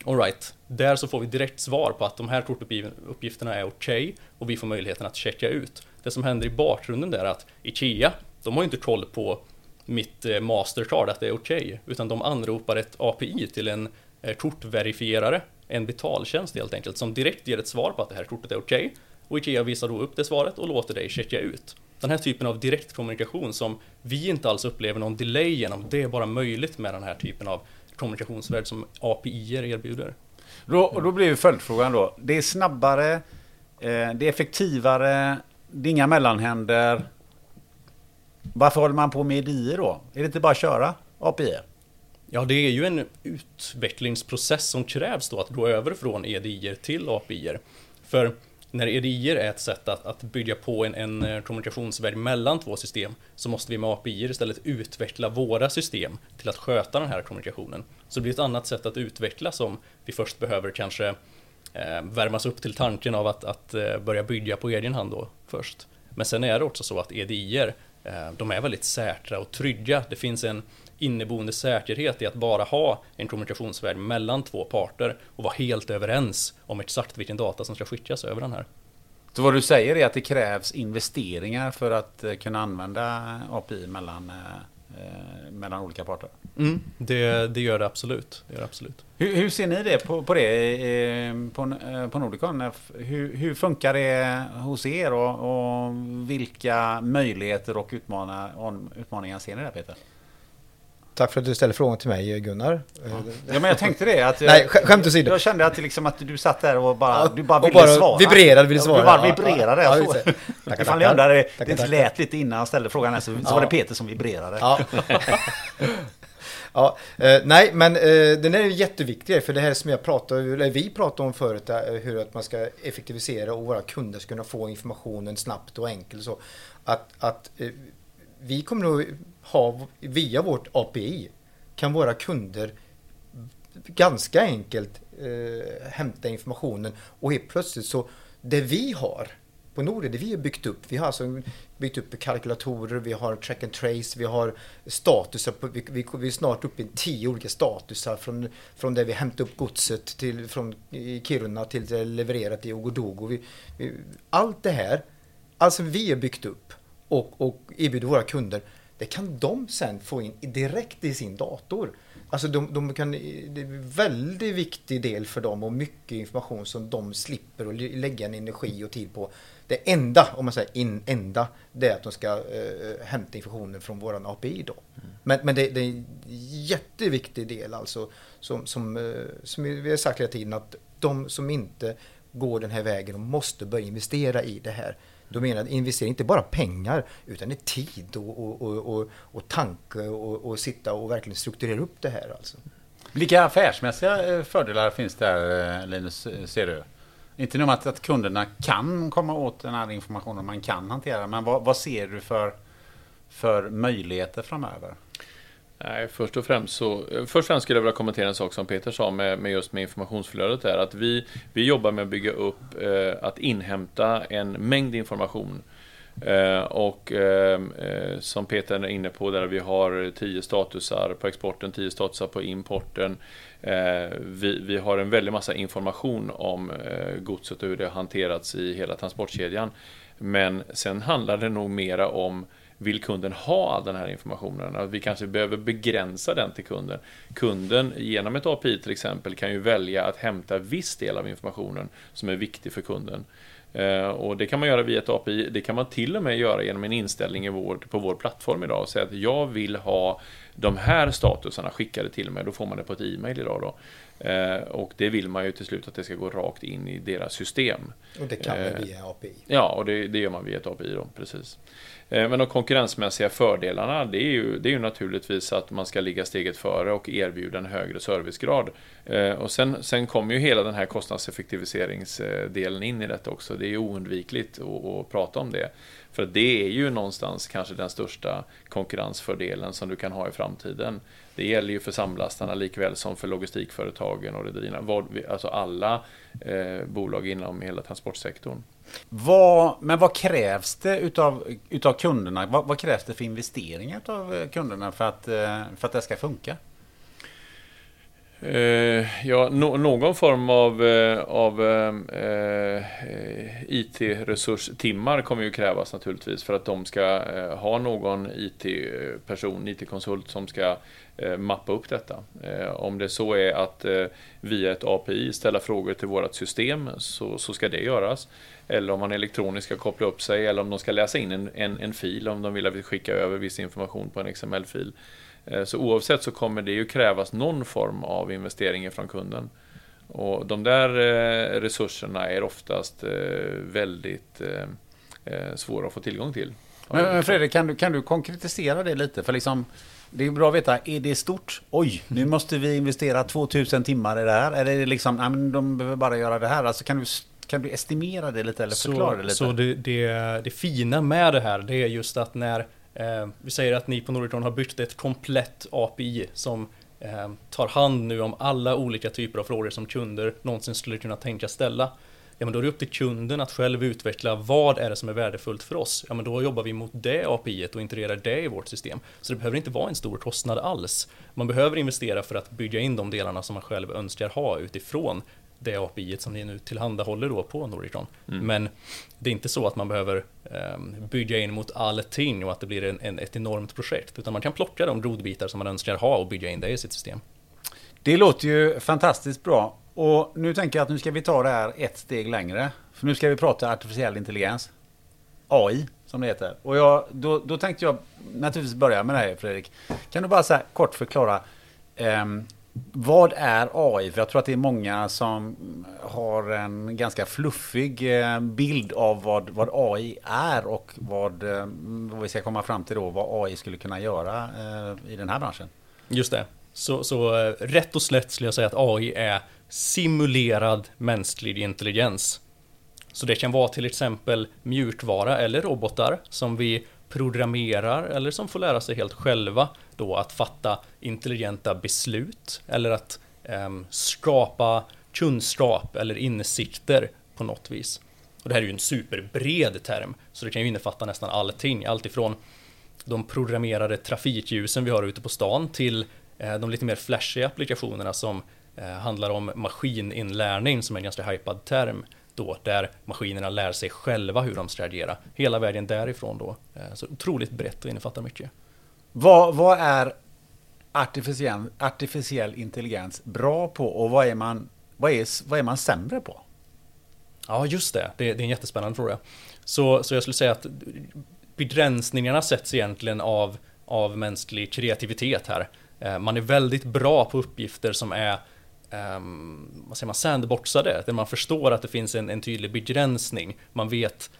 Speaker 4: Alright, där så får vi direkt svar på att de här kortuppgifterna är okej okay, och vi får möjligheten att checka ut. Det som händer i bakgrunden där är att IKEA, de har ju inte koll på mitt eh, mastercard att det är okej, okay, utan de anropar ett API till en eh, kortverifierare, en betaltjänst helt enkelt, som direkt ger ett svar på att det här kortet är okej. Okay, och IKEA visar då upp det svaret och låter dig checka ut. Den här typen av direktkommunikation som vi inte alls upplever någon delay genom, det är bara möjligt med den här typen av kommunikationsvärld som API erbjuder.
Speaker 1: Då, och då blir följdfrågan då, det är snabbare, eh, det är effektivare, det är inga mellanhänder. Varför håller man på med EDI då? Är det inte bara att köra API?
Speaker 4: Ja, det är ju en utvecklingsprocess som krävs då att gå över från EDI till API. För när EDI är ett sätt att, att bygga på en, en eh, kommunikationsväg mellan två system så måste vi med API istället utveckla våra system till att sköta den här kommunikationen. Så det blir ett annat sätt att utveckla som vi först behöver kanske eh, värmas upp till tanken av att, att eh, börja bygga på egen hand då först. Men sen är det också så att EDI eh, de är väldigt säkra och trygga. Det finns en inneboende säkerhet i att bara ha en kommunikationsväg mellan två parter och vara helt överens om exakt vilken data som ska skickas över den här.
Speaker 1: Så vad du säger är att det krävs investeringar för att eh, kunna använda API mellan, eh, eh, mellan olika parter?
Speaker 4: Mm, det, det, gör det absolut. Det gör det absolut.
Speaker 1: Hur, hur, ser ni det på, på det på, på Nordicon? Hur, hur, funkar det hos er och, och vilka möjligheter och utmaningar ser ni där Peter?
Speaker 3: Tack för att du ställde frågan till mig Gunnar.
Speaker 1: Ja men jag tänkte det. Att
Speaker 3: Nej, skämt åsido.
Speaker 1: Jag kände att, liksom att du satt där och bara, ja, du bara ville bara svara.
Speaker 3: Vibrerade, ville svara.
Speaker 1: Du bara vibrerade. Ja, ja, ja, tack, Ifall ni undrade, det, det inte lät lite innan jag ställde frågan här, så, så var det Peter som vibrerade.
Speaker 3: Ja. ja, eh, nej, men eh, den är jätteviktig för det här som jag pratade, eller vi pratade om förut, eh, hur att man ska effektivisera och våra kunder ska kunna få informationen snabbt och enkelt. Så att, att eh, vi kommer nog ha via vårt API kan våra kunder ganska enkelt eh, hämta informationen och helt plötsligt så det vi har på Norden, det vi har byggt upp, vi har alltså byggt upp kalkylatorer, vi har track and trace, vi har statusar, på, vi, vi, vi är snart uppe i tio olika statusar från, från där vi hämtar upp godset till, från Kiruna till det levererat i Ogodogo. Vi, vi, allt det här, alltså vi har byggt upp och, och erbjuder våra kunder det kan de sen få in direkt i sin dator. Alltså de, de kan, det är en väldigt viktig del för dem och mycket information som de slipper att lägga en energi och tid på. Det enda, om man säger in, enda, det är att de ska eh, hämta informationen från våran API då. Mm. Men, men det, det, är en jätteviktig del alltså, som, som, eh, som vi har sagt hela tiden, att de som inte går den här vägen, de måste börja investera i det här. Då menar jag investering inte bara pengar utan det är tid och, och, och, och, och tanke och, och sitta och verkligen strukturera upp det här. Alltså.
Speaker 1: Vilka affärsmässiga eh, fördelar finns där eh, Linus, eh, ser du? Inte nog att, att kunderna kan komma åt den här informationen man kan hantera, men vad, vad ser du för, för möjligheter framöver?
Speaker 2: Nej, först och främst så, först och främst skulle jag vilja kommentera en sak som Peter sa med, med just med informationsflödet där, att vi, vi jobbar med att bygga upp, eh, att inhämta en mängd information. Eh, och ehm, eh, som Peter är inne på, där vi har 10 statusar på exporten, 10 statusar på importen. Eh, vi, vi har en väldig massa information om eh, godset och hur det har hanterats i hela transportkedjan. Men sen handlar det nog mera om vill kunden ha all den här informationen? Att vi kanske behöver begränsa den till kunden. Kunden genom ett API till exempel kan ju välja att hämta viss del av informationen som är viktig för kunden. Eh, och det kan man göra via ett API. Det kan man till och med göra genom en inställning i vår, på vår plattform idag och säga att jag vill ha de här statusarna skickade till mig. Då får man det på ett e-mail idag. Då. Eh, och det vill man ju till slut att det ska gå rakt in i deras system.
Speaker 3: Och det kan man eh, via API?
Speaker 2: Ja, och det, det gör man via ett API då, precis. Eh, men de konkurrensmässiga fördelarna det är, ju, det är ju naturligtvis att man ska ligga steget före och erbjuda en högre servicegrad. Eh, och sen, sen kommer ju hela den här kostnadseffektiviseringsdelen in i detta också. Det är ju oundvikligt att, att prata om det. För det är ju någonstans kanske den största konkurrensfördelen som du kan ha i framtiden. Det gäller ju för samlastarna likväl som för logistikföretagen och rederierna. Alltså alla eh, bolag inom hela transportsektorn.
Speaker 1: Vad, men vad krävs det utav, utav kunderna? Vad, vad krävs det för investeringar av eh, kunderna för att, eh, för att det ska funka?
Speaker 2: Eh, ja, no någon form av, eh, av eh, eh IT-resurstimmar kommer ju krävas naturligtvis för att de ska eh, ha någon IT-person, IT-konsult som ska eh, mappa upp detta. Eh, om det så är att eh, via ett API ställa frågor till vårt system så, så ska det göras. Eller om man elektroniskt ska koppla upp sig eller om de ska läsa in en, en, en fil om de vill att vi skickar över viss information på en XML-fil. Eh, så oavsett så kommer det ju krävas någon form av investering från kunden. Och de där eh, resurserna är oftast eh, väldigt svåra att få tillgång till.
Speaker 1: Men Fredrik, kan du, kan du konkretisera det lite? För liksom, det är bra att veta, är det stort? Oj, nu måste vi investera 2000 timmar i det här. Eller är det liksom, nej, men de behöver bara göra det här. Alltså kan du, kan du estimera det lite eller förklara så, det lite?
Speaker 4: Så det, det, det fina med det här, det är just att när Eh, vi säger att ni på Nordicron har byggt ett komplett API som eh, tar hand nu om alla olika typer av frågor som kunder någonsin skulle kunna tänka ställa. Ja, men då är det upp till kunden att själv utveckla vad är det som är värdefullt för oss. Ja, men då jobbar vi mot det API och integrerar det i vårt system. Så det behöver inte vara en stor kostnad alls. Man behöver investera för att bygga in de delarna som man själv önskar ha utifrån det API som ni nu tillhandahåller då på Nordicron. Mm. Men det är inte så att man behöver um, bygga in mot allting och att det blir en, en, ett enormt projekt, utan man kan plocka de godbitar som man önskar ha och bygga in det i sitt system.
Speaker 1: Det låter ju fantastiskt bra. Och nu tänker jag att nu ska vi ta det här ett steg längre. För nu ska vi prata artificiell intelligens. AI, som det heter. Och jag, då, då tänkte jag naturligtvis börja med dig Fredrik. Kan du bara så kort förklara um, vad är AI? För jag tror att det är många som har en ganska fluffig eh, bild av vad, vad AI är och vad, eh, vad vi ska komma fram till då, vad AI skulle kunna göra eh, i den här branschen.
Speaker 4: Just det. Så, så rätt och slätt skulle jag säga att AI är simulerad mänsklig intelligens. Så det kan vara till exempel mjukvara eller robotar som vi programmerar eller som får lära sig helt själva då att fatta intelligenta beslut eller att eh, skapa kunskap eller insikter på något vis. Och det här är ju en superbred term, så det kan ju innefatta nästan allting, alltifrån de programmerade trafikljusen vi har ute på stan till eh, de lite mer flashiga applikationerna som eh, handlar om maskininlärning som är en ganska hypad term då, där maskinerna lär sig själva hur de ska agera. Hela vägen därifrån då. Eh, så otroligt brett och innefattar mycket.
Speaker 1: Vad, vad är artificiell, artificiell intelligens bra på och vad är, man, vad, är, vad är man sämre på?
Speaker 4: Ja, just det. det. Det är en jättespännande fråga. Så, så jag skulle säga att begränsningarna sätts egentligen av, av mänsklig kreativitet här. Eh, man är väldigt bra på uppgifter som är um, vad säger man, sandboxade, där man förstår att det finns en, en tydlig begränsning. Man vet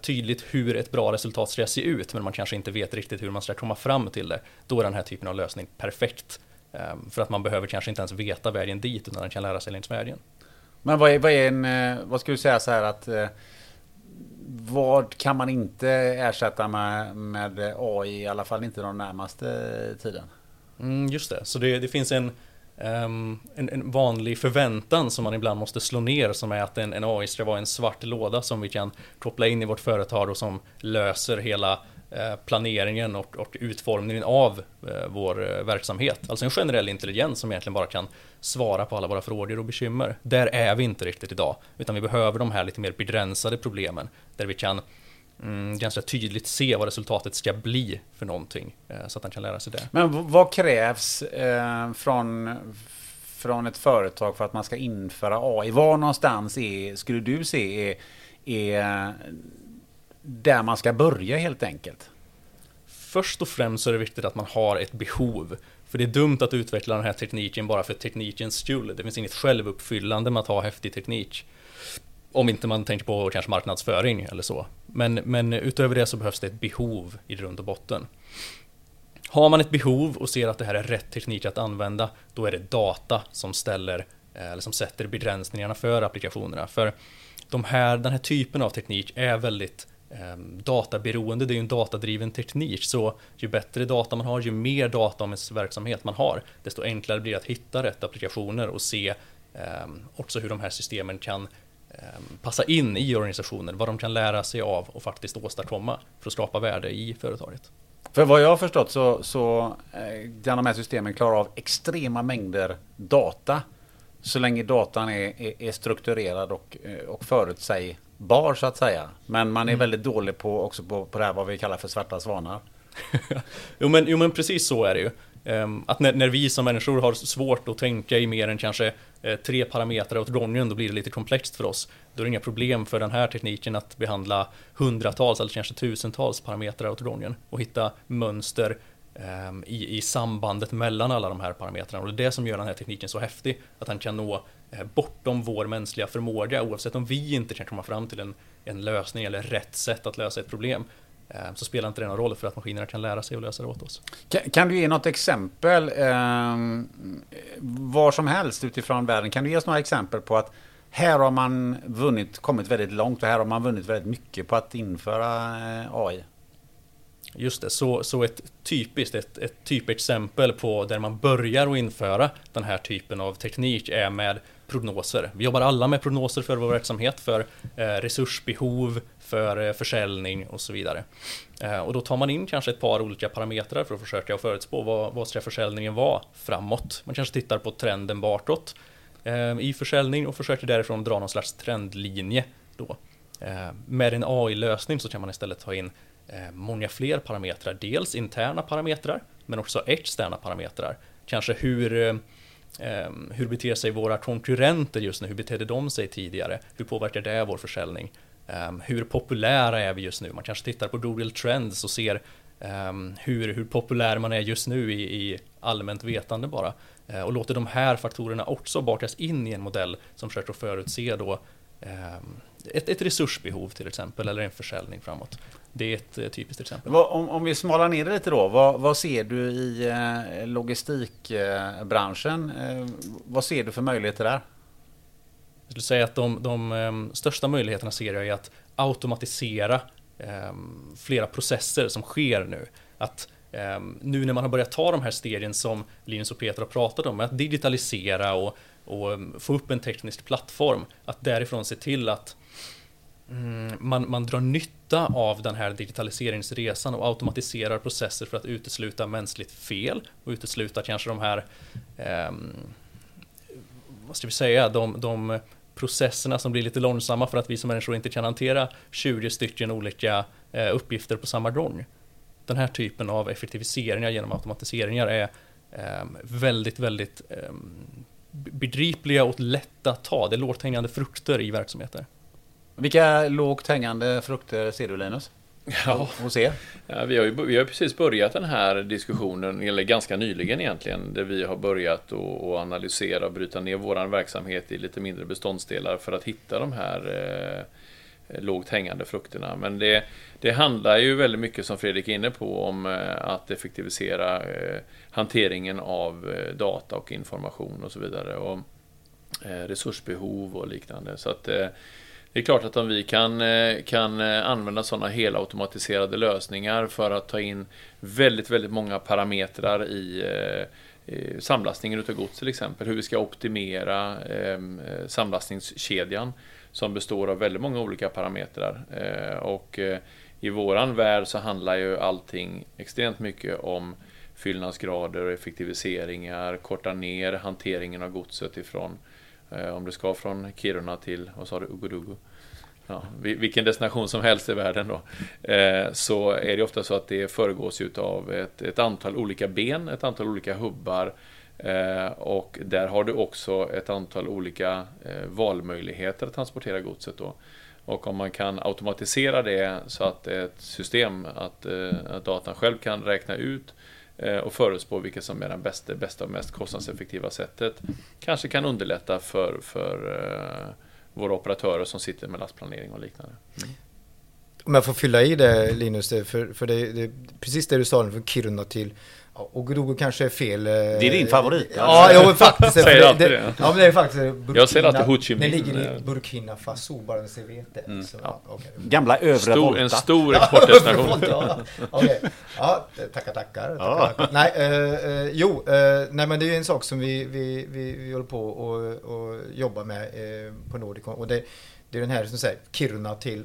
Speaker 4: tydligt hur ett bra resultat ska se ut, men man kanske inte vet riktigt hur man ska komma fram till det. Då är den här typen av lösning perfekt. Eh, för att man behöver kanske inte ens veta vägen dit, utan man kan lära sig längs vägen.
Speaker 1: Men vad är, vad är en, eh, vad skulle du säga så här att eh, vad kan man inte ersätta med, med AI, i alla fall inte de närmaste tiden?
Speaker 4: Mm, just det, så det, det finns en Um, en, en, vanlig förväntan som man ibland måste slå ner som är att en, en AI ska vara en svart låda som vi kan koppla in i vårt företag och som löser hela eh, planeringen och, och, utformningen av eh, vår eh, verksamhet. Alltså en generell intelligens som egentligen bara kan svara på alla våra frågor och bekymmer. Där är vi inte riktigt idag, utan vi behöver de här lite mer begränsade problemen där vi kan mm, ganska tydligt se vad resultatet ska bli för någonting. Eh, så att han kan lära sig det.
Speaker 1: Men vad krävs eh, från, från ett företag för att man ska införa AI? Var någonstans är, skulle du se är, är där man ska börja helt enkelt?
Speaker 4: Först och främst så är det viktigt att man har ett behov. För det är dumt att utveckla den här tekniken bara för teknikens skull. Det finns inget självuppfyllande med att ha häftig teknik. Om inte man tänker på kanske marknadsföring eller så. Men, men utöver det så behövs det ett behov i grund och botten. Har man ett behov och ser att det här är rätt teknik att använda, då är det data som ställer eh, eller som sätter begränsningarna för applikationerna. För de här, den här typen av teknik är väldigt eh, databeroende, det är ju en datadriven teknik. Så ju bättre data man har, ju mer data om ens verksamhet man har, desto enklare blir det att hitta rätt applikationer och se eh, också hur de här systemen kan passa in i organisationen, vad de kan lära sig av och faktiskt åstadkomma för att skapa värde i företaget.
Speaker 1: För vad jag har förstått så, så eh, kan de här systemen klara av extrema mängder data. Så länge datan är, är, är strukturerad och, eh, och förutsägbar så att säga. Men man är väldigt dålig på också på, på det här vad vi kallar för svarta svanar.
Speaker 4: Jo men, jo men precis så är det ju. Ehm, att när, när vi som människor har svårt att tänka i mer än kanske eh, tre parametrar åt gången, då blir det lite komplext för oss. Då är det inga problem för den här tekniken att behandla hundratals eller kanske tusentals parametrar åt gången och hitta mönster ehm, i, i sambandet mellan alla de här parametrarna. Och det är det som gör den här tekniken så häftig, att han kan nå eh, bortom vår mänskliga förmåga, oavsett om vi inte kan komma fram till en, en lösning eller rätt sätt att lösa ett problem eh, Så spelar inte det någon roll för att maskinerna kan lära sig att lösa det åt oss.
Speaker 1: Kan, kan du ge något exempel eh, var som helst utifrån världen? Kan du ge oss några exempel på att här har man vunnit, kommit väldigt långt och här har man vunnit väldigt mycket på att införa eh, AI?
Speaker 4: Just det, så, så ett typiskt, ett, ett typexempel på där man börjar att införa den här typen av teknik är med prognoser. Vi jobbar alla med prognoser för vår verksamhet, för eh, resursbehov, för eh, försäljning och så vidare. Eh, och då tar man in kanske ett par olika parametrar för att försöka förutspå vad, vad ska försäljningen vara framåt. Man kanske tittar på trenden bakåt i försäljning och försöker därifrån dra någon slags trendlinje då. Med en AI-lösning så kan man istället ta in många fler parametrar. Dels interna parametrar, men också externa parametrar. Kanske hur, Ehm, hur beter sig våra konkurrenter just nu? Hur betedde de sig tidigare? Hur påverkar det vår försäljning? Eh, hur populära är vi just nu? Man kanske tittar på Google Trends och ser eh, hur, hur populär man är just nu i, i allmänt vetande bara. Eh, och låter de här faktorerna också bakas in i en modell som försöker förutse då eh, ett, ett resursbehov till exempel, eller en försäljning framåt. Det är ett eh, typiskt exempel.
Speaker 1: Om, om vi smalar ner det lite då, vad, vad ser du i eh, logistikbranschen? Eh, vad ser du för möjligheter där?
Speaker 4: Jag skulle säga att de, de em, största möjligheterna ser jag i att automatisera em, flera processer som sker nu. Att em, nu när man har börjat ta de här stegen som Linus och Peter har pratat om, att digitalisera och, och få upp en teknisk plattform, att därifrån se till att Mm, man, man drar nytta av den här digitaliseringsresan och automatiserar processer för att utesluta mänskligt fel och utesluta kanske de här eh, vad ska vi säga, de, de processerna som blir lite långsamma för att vi som människor inte kan hantera 20 stycken olika eh, uppgifter på samma gång. Den här typen av effektiviseringar genom automatiseringar är eh, väldigt, väldigt eh, begripliga och lätta att ta. Det är lågt hängande frukter i verksamheter.
Speaker 1: Vilka lågt hängande frukter ser du Linus?
Speaker 2: Ja,
Speaker 1: Och ser?
Speaker 2: Ja, vi, har ju, vi har precis börjat den här diskussionen, eller ganska nyligen egentligen, där vi har börjat att analysera och bryta ner vår verksamhet i lite mindre beståndsdelar för att hitta de här eh, lågt hängande frukterna. Men det, det handlar ju väldigt mycket, som Fredrik är inne på, om eh, att effektivisera eh, hanteringen av eh, data och information och så vidare. Och eh, resursbehov och liknande. Så att eh, det är klart att om vi kan, eh, kan eh, använda sådana helautomatiserade lösningar för att ta in väldigt, väldigt många parametrar i, eh, samlastningen utav gods till exempel. Hur vi ska optimera ehm, samlastningskedjan som består av väldigt många olika parametrar. Och i våran värld så handlar ju allting extremt mycket om fyllnadsgrader och effektiviseringar, korta ner hanteringen av godset ifrån Eh, Eh, om du ska från Kiruna till, vad sa du, Ugodugu? Ja, vilken destination som helst i världen då. Eh, så är det ofta så att det föregås av ett, ett antal olika ben, ett antal olika hubbar. Eh, och där har du också ett antal olika valmöjligheter att transportera godset då. Och om man kan automatisera det så att ett system, att, att datan själv kan räkna ut Eh, och förutspå vilket som är det bästa, bästa och mest kostnadseffektiva sättet. Kanske kan underlätta för, för eh, våra operatörer som sitter med lastplanering och liknande. Mm.
Speaker 3: Om jag får fylla i det Linus, för, för det, det precis det du sa från Kiruna till ja, Ogodogo kanske är fel. Det
Speaker 1: är din favorit,
Speaker 3: Ja, jo, faktiskt. för
Speaker 2: Säger
Speaker 3: det,
Speaker 2: alltid
Speaker 3: det,
Speaker 2: det.
Speaker 3: Ja, men det är faktiskt Burkina,
Speaker 2: Jag säger alltid Ho Chi
Speaker 3: Det
Speaker 2: Minh.
Speaker 3: ligger i Burkina Faso, bara så ni vet det. Så, ja. okej.
Speaker 1: Gamla övre
Speaker 2: Stor,
Speaker 1: Volta.
Speaker 2: en stor exportdestination.
Speaker 3: ja, okej. ja, tackar, tackar.
Speaker 1: Ja.
Speaker 3: tackar. Nej, eh, eh, jo, eh, nej men det är ju en sak som vi, vi, vi, vi håller på och, och jobbar med eh, på Nordicon. Och det, det är den här som säger Kiruna till,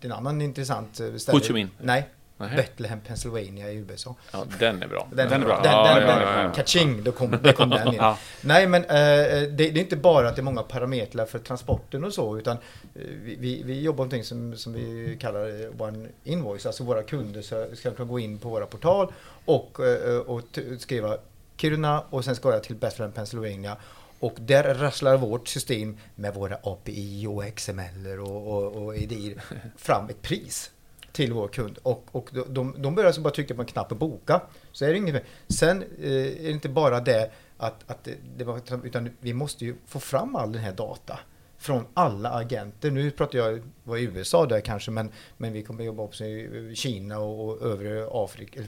Speaker 3: det är en annan intressant eh, ställe.
Speaker 2: Ho Chi Minh.
Speaker 3: Nej,
Speaker 2: Nej.
Speaker 3: Bethlehem, Pennsylvania i USA.
Speaker 2: Ja, den är bra.
Speaker 3: Den,
Speaker 1: Den är bra.
Speaker 3: Den,
Speaker 2: Ja,
Speaker 3: den,
Speaker 2: ja,
Speaker 3: den,
Speaker 2: ja, ja.
Speaker 3: Kaching, då kom, då kom den in.
Speaker 1: Ja.
Speaker 3: Nej men eh, det, det är inte bara att det är många parametrar för transporten och så utan eh, vi, vi, vi jobbar med någonting som, som vi kallar eh, One Invoice. Alltså våra kunder ska, ska kunna gå in på våra portal och, eh, och skriva Kiruna och sen ska jag till Bethlehem, Pennsylvania. Och där rasslar vårt system med våra API och XML och, och, och EDI fram ett pris till vår kund. Och, och de- de, börjar alltså bara trycka på en knapp och boka. Så är det inget mer. Sen eh, är det inte bara det att, att det, det var, utan vi måste ju få fram all den här data från alla agenter. Nu pratar jag var i USA där kanske, men, men vi kommer jobba också i Kina och, och övre Afrika,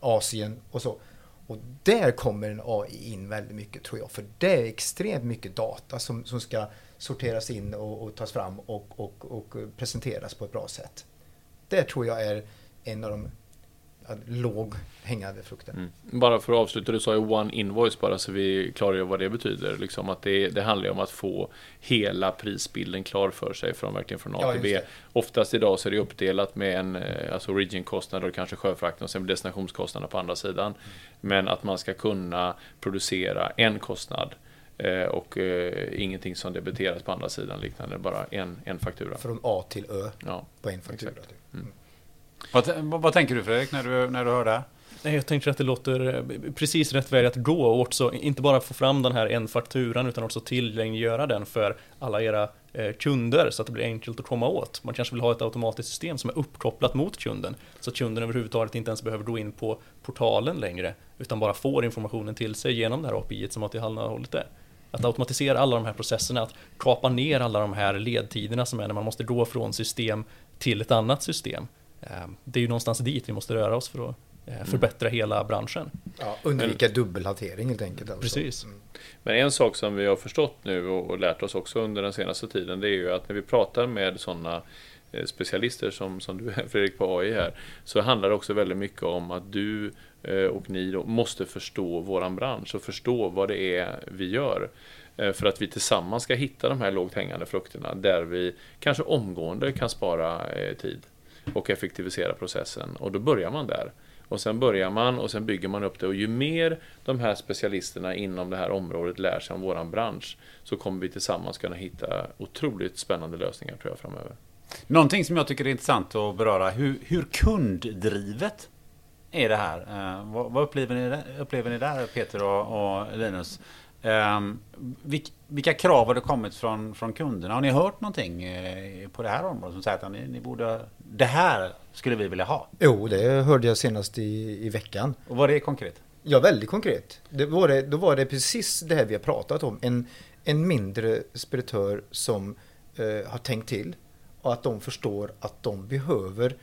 Speaker 3: Asien och så. Och där kommer en AI in väldigt mycket tror jag, för det är extremt mycket data som, som ska sorteras in och, och tas fram och, och, och presenteras på ett bra sätt. Det tror jag är en av de låg hängande frukterna.
Speaker 2: Mm. Bara för att avsluta, du sa ju one invoice bara så vi klargör vad det betyder. Liksom att det, det handlar ju om att få hela prisbilden klar för sig från verkligen från A
Speaker 3: Ja,
Speaker 2: till B. Oftast idag så är det uppdelat med en eh, alltså origin-kostnad och kanske sjöfrakten och sen destinationskostnaderna på andra sidan. Men att man ska kunna producera en kostnad eh, och eh, ingenting som debiteras på andra sidan liknande, bara en, en faktura.
Speaker 3: Från A till Ö
Speaker 2: Ja.
Speaker 3: på en faktura.
Speaker 2: Exakt.
Speaker 3: Mm.
Speaker 1: Vad, vad, vad tänker du Fredrik när du, när du hör det?
Speaker 4: Nej, jag tänker att det låter eh, precis rätt väg att gå och också inte bara få fram den här en fakturan utan också tillgängliggöra den för alla era eh, kunder så att det blir enkelt att komma åt. Man kanske vill ha ett automatiskt system som är uppkopplat mot kunden så att kunden överhuvudtaget inte ens behöver gå in på portalen längre utan bara får informationen till sig genom det här API som har tillhandahållit det. Att automatisera alla de här processerna, att kapa ner alla de här ledtiderna som är när man måste gå från system till ett annat system. Eh, Det är ju någonstans dit vi måste röra oss för att eh, förbättra hela branschen.
Speaker 3: Ja, undvika dubbelhantering helt enkelt. Alltså.
Speaker 4: Precis.
Speaker 3: Mm.
Speaker 2: Men en sak som vi har förstått nu och och lärt oss också under den senaste tiden det är ju att när vi pratar med sådana Eh, specialister som, som du är Fredrik på AI här så handlar det också väldigt mycket om att du eh, och ni då måste förstå våran bransch och förstå vad det är vi gör. Eh, för att vi tillsammans ska hitta de här lågt hängande frukterna där vi kanske omgående kan spara tid och effektivisera processen. Och då börjar man där. Och sen börjar man och sen bygger man upp det. Och ju mer de här specialisterna inom det här området lär sig om våran bransch så kommer vi tillsammans kunna hitta otroligt spännande lösningar tror jag framöver.
Speaker 1: Någonting som jag tycker är intressant att beröra. Hur, hur kunddrivet är det här? Eh, vad, vad upplever, ni, där- upplever ni där Peter och, och Linus? Eh, vilk, vilka krav har det kommit från, från kunderna? Har ni hört någonting eh, på det här området som säger att ni, ni borde... Det här skulle vi vilja ha.
Speaker 3: Jo, det hörde jag senast i, i veckan.
Speaker 1: Och vad är det konkret?
Speaker 3: Ja, väldigt konkret. Det var det, då var det precis det här vi har pratat om. En, en mindre speditör som eh, har tänkt till och att de förstår att de behöver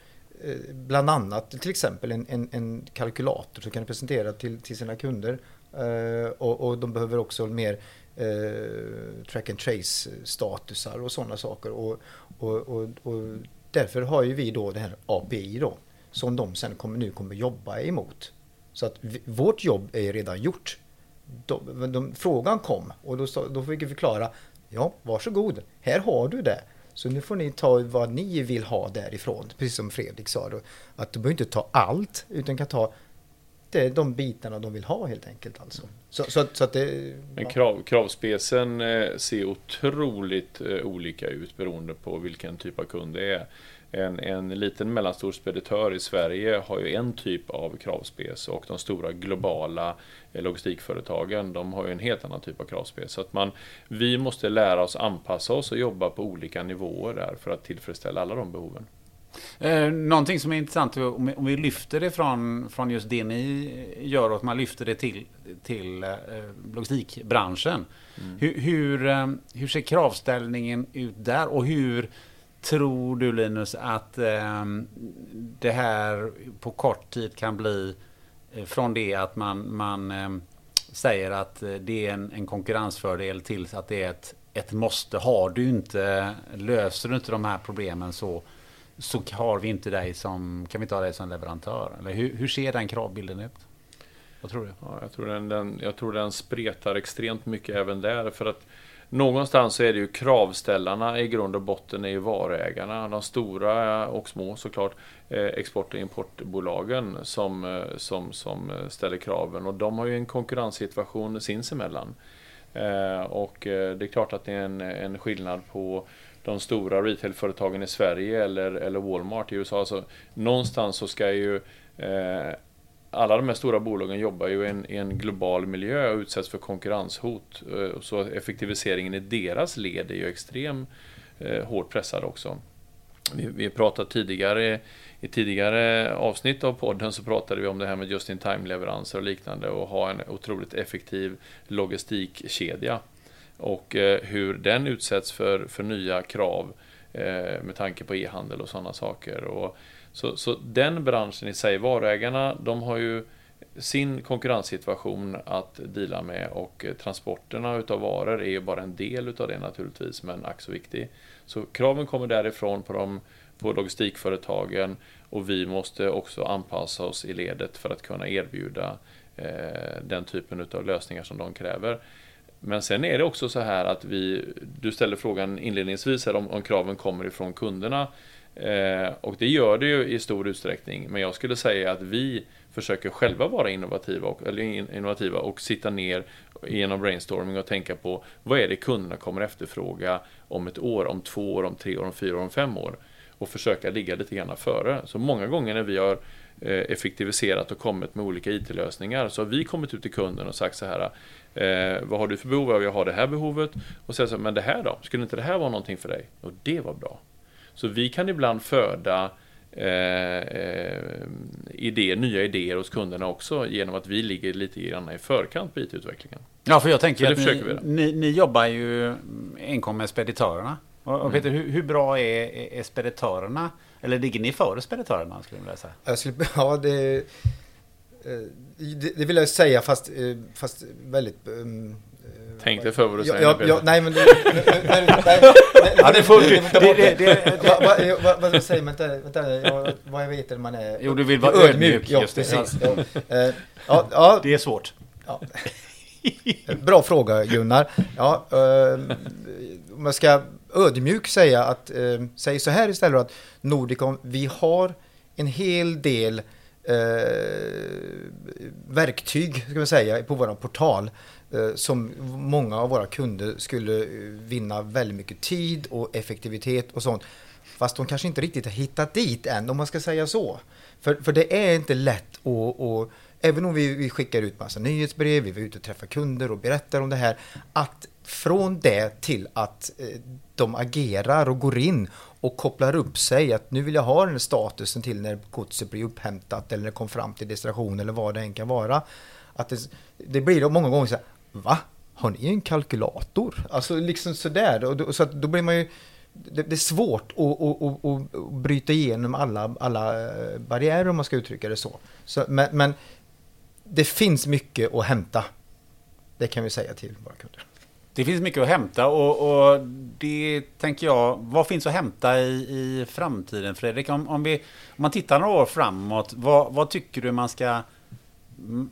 Speaker 3: eh, bland annat till exempel en, en, en kalkylator som kan presentera till, till sina kunder. Eh, och, och de behöver också mer eh, track and trace statusar och sådana saker. Och, och, och, och därför har ju vi då det här API då som de sen kommer, nu kommer jobba emot. Så att vi, vårt jobb är redan gjort. De, de, frågan kom och då, då fick vi förklara. Ja, varsågod. Här har du det. Så nu får ni ta vad ni vill ha därifrån. Precis som Fredrik sa. Då, att du behöver inte ta allt utan kan ta det, de bitarna de vill ha helt enkelt. Alltså. Så, så, så att det...
Speaker 2: Men krav, kravspecen eh, ser otroligt eh, olika ut beroende på vilken typ av kund det är. En, en liten mellanstor speditör i Sverige har ju en typ av kravspec och de stora globala eh, logistikföretagen de har ju en helt annan typ av kravspec. Så att man, vi måste lära oss anpassa oss och jobba på olika nivåer där för att tillfredsställa alla de behoven.
Speaker 1: Eh, någonting som är intressant om vi, lyfter det från, från just det ni gör och att man lyfter det till, till eh, logistikbranschen. Hur, hur, eh, hur ser kravställningen ut där och hur tror du Linus att eh, det här på kort tid kan bli eh, från det att man, man eh, säger att eh, det är en, en konkurrensfördel till att det är ett, ett måste. Har du inte, löser du inte de här problemen så så har vi inte dig som, kan vi inte ha dig som leverantör? Eller hur, hur ser den kravbilden ut? Vad tror du?
Speaker 2: Ja, jag, tror den, den, jag tror den spretar extremt mycket även där. För att någonstans så är det ju kravställarna i grund och botten är ju varuägarna. De stora och små såklart eh, export och importbolagen som, eh, som, som ställer kraven. Och de har ju en konkurrenssituation sinsemellan. Eh, och det är klart att det är en, en skillnad på de stora retailföretagen i Sverige eller, eller Walmart i USA. Alltså, någonstans så ska ju alla de här stora bolagen jobbar ju i en, i en global miljö och utsätts för konkurrenshot. Eh, så effektiviseringen i deras led är ju extremt eh, hårt pressad också. Vi, vi pratade tidigare i tidigare avsnitt av podden så pratade vi om det här med just in time-leveranser och liknande och ha en otroligt effektiv logistikkedja. Och eh, hur den utsätts för, för nya krav eh, med tanke på e-handel och sådana saker. Och så, så den branschen i sig, varuägarna, de har ju sin konkurrenssituation att dela med och eh, transporterna utav varor är ju bara en del utav det naturligtvis, men ack så viktig. Så kraven kommer därifrån på, de, på logistikföretagen och vi måste också anpassa oss i ledet för att kunna erbjuda eh, den typen utav lösningar som de kräver. Men sen är det också så här att vi, du ställde frågan inledningsvis här om, om kraven kommer ifrån kunderna. Eh, och det gör det ju i stor utsträckning. Men jag skulle säga att vi försöker själva vara innovativa och, eller innovativa och sitta ner genom brainstorming och tänka på vad är det kunderna kommer efterfråga om ett år, om två år, om tre år, om fyra år, om fem år. Och försöka ligga lite grann före. Så många gånger när vi har eh, effektiviserat och kommit med olika IT-lösningar så har vi kommit ut till kunden och sagt så här Eh, vad har du för behov? Jag har det här behovet. Och sen så men det här då? Skulle inte det här vara någonting för dig? Och det var bra. Så vi kan ibland föda eh, eh, idéer, nya idéer hos kunderna också genom att vi ligger lite grann i förkant på IT-utvecklingen.
Speaker 1: Ja, för jag tänker att ni, ni, ni, jobbar ju enkom med speditörerna. Och, och mm. Peter, hur, hur, bra är, är speditörerna? Eller ligger ni före speditörerna skulle jag vilja säga? Jag skulle,
Speaker 3: ja, det Eh, det, det vill jag säga fast, eh, fast väldigt... Um,
Speaker 2: Tänk dig för vad du säger.
Speaker 3: Ja, ja, nej men...
Speaker 1: Ja, det får du.
Speaker 3: Vad säger man? Vänta, vad jag vet man är...
Speaker 1: Jo, du vill vara ödmjuk.
Speaker 3: Ja, precis. Eh, ja, ja.
Speaker 1: Det är svårt.
Speaker 3: Ja. Bra fråga Gunnar. Ja, om jag ska ödmjuk säga att, säg så här istället att Nordicom, vi har en hel del eh, verktyg ska man säga, på vår portal eh, Eh, som många av våra kunder skulle eh, vinna väldigt mycket tid och effektivitet och sånt. Fast de kanske inte riktigt har hittat dit än, om man ska säga så. För, för det är inte lätt att, och, även om vi, vi skickar ut massa nyhetsbrev, vi är ute och träffar kunder och berättar om det här, att från det till att eh, de agerar och går in och kopplar upp sig att nu vill jag ha den statusen till när godset blir upphämtat eller när det kom fram till destination eller vad det än kan vara. Att det, det blir då många gånger så här, va? Har ni en kalkylator? Alltså liksom sådär. Och då, så att då blir man ju det, det är svårt att, att, att, att, bryta igenom alla, alla eh, barriärer om man ska uttrycka det så. så men, men det finns mycket att hämta. Det kan vi säga till våra kunder.
Speaker 1: Det finns mycket att hämta och, och, det tänker jag, vad finns att hämta i, i framtiden Fredrik? Om, om, vi, om man tittar några år framåt, vad, vad, tycker du man ska,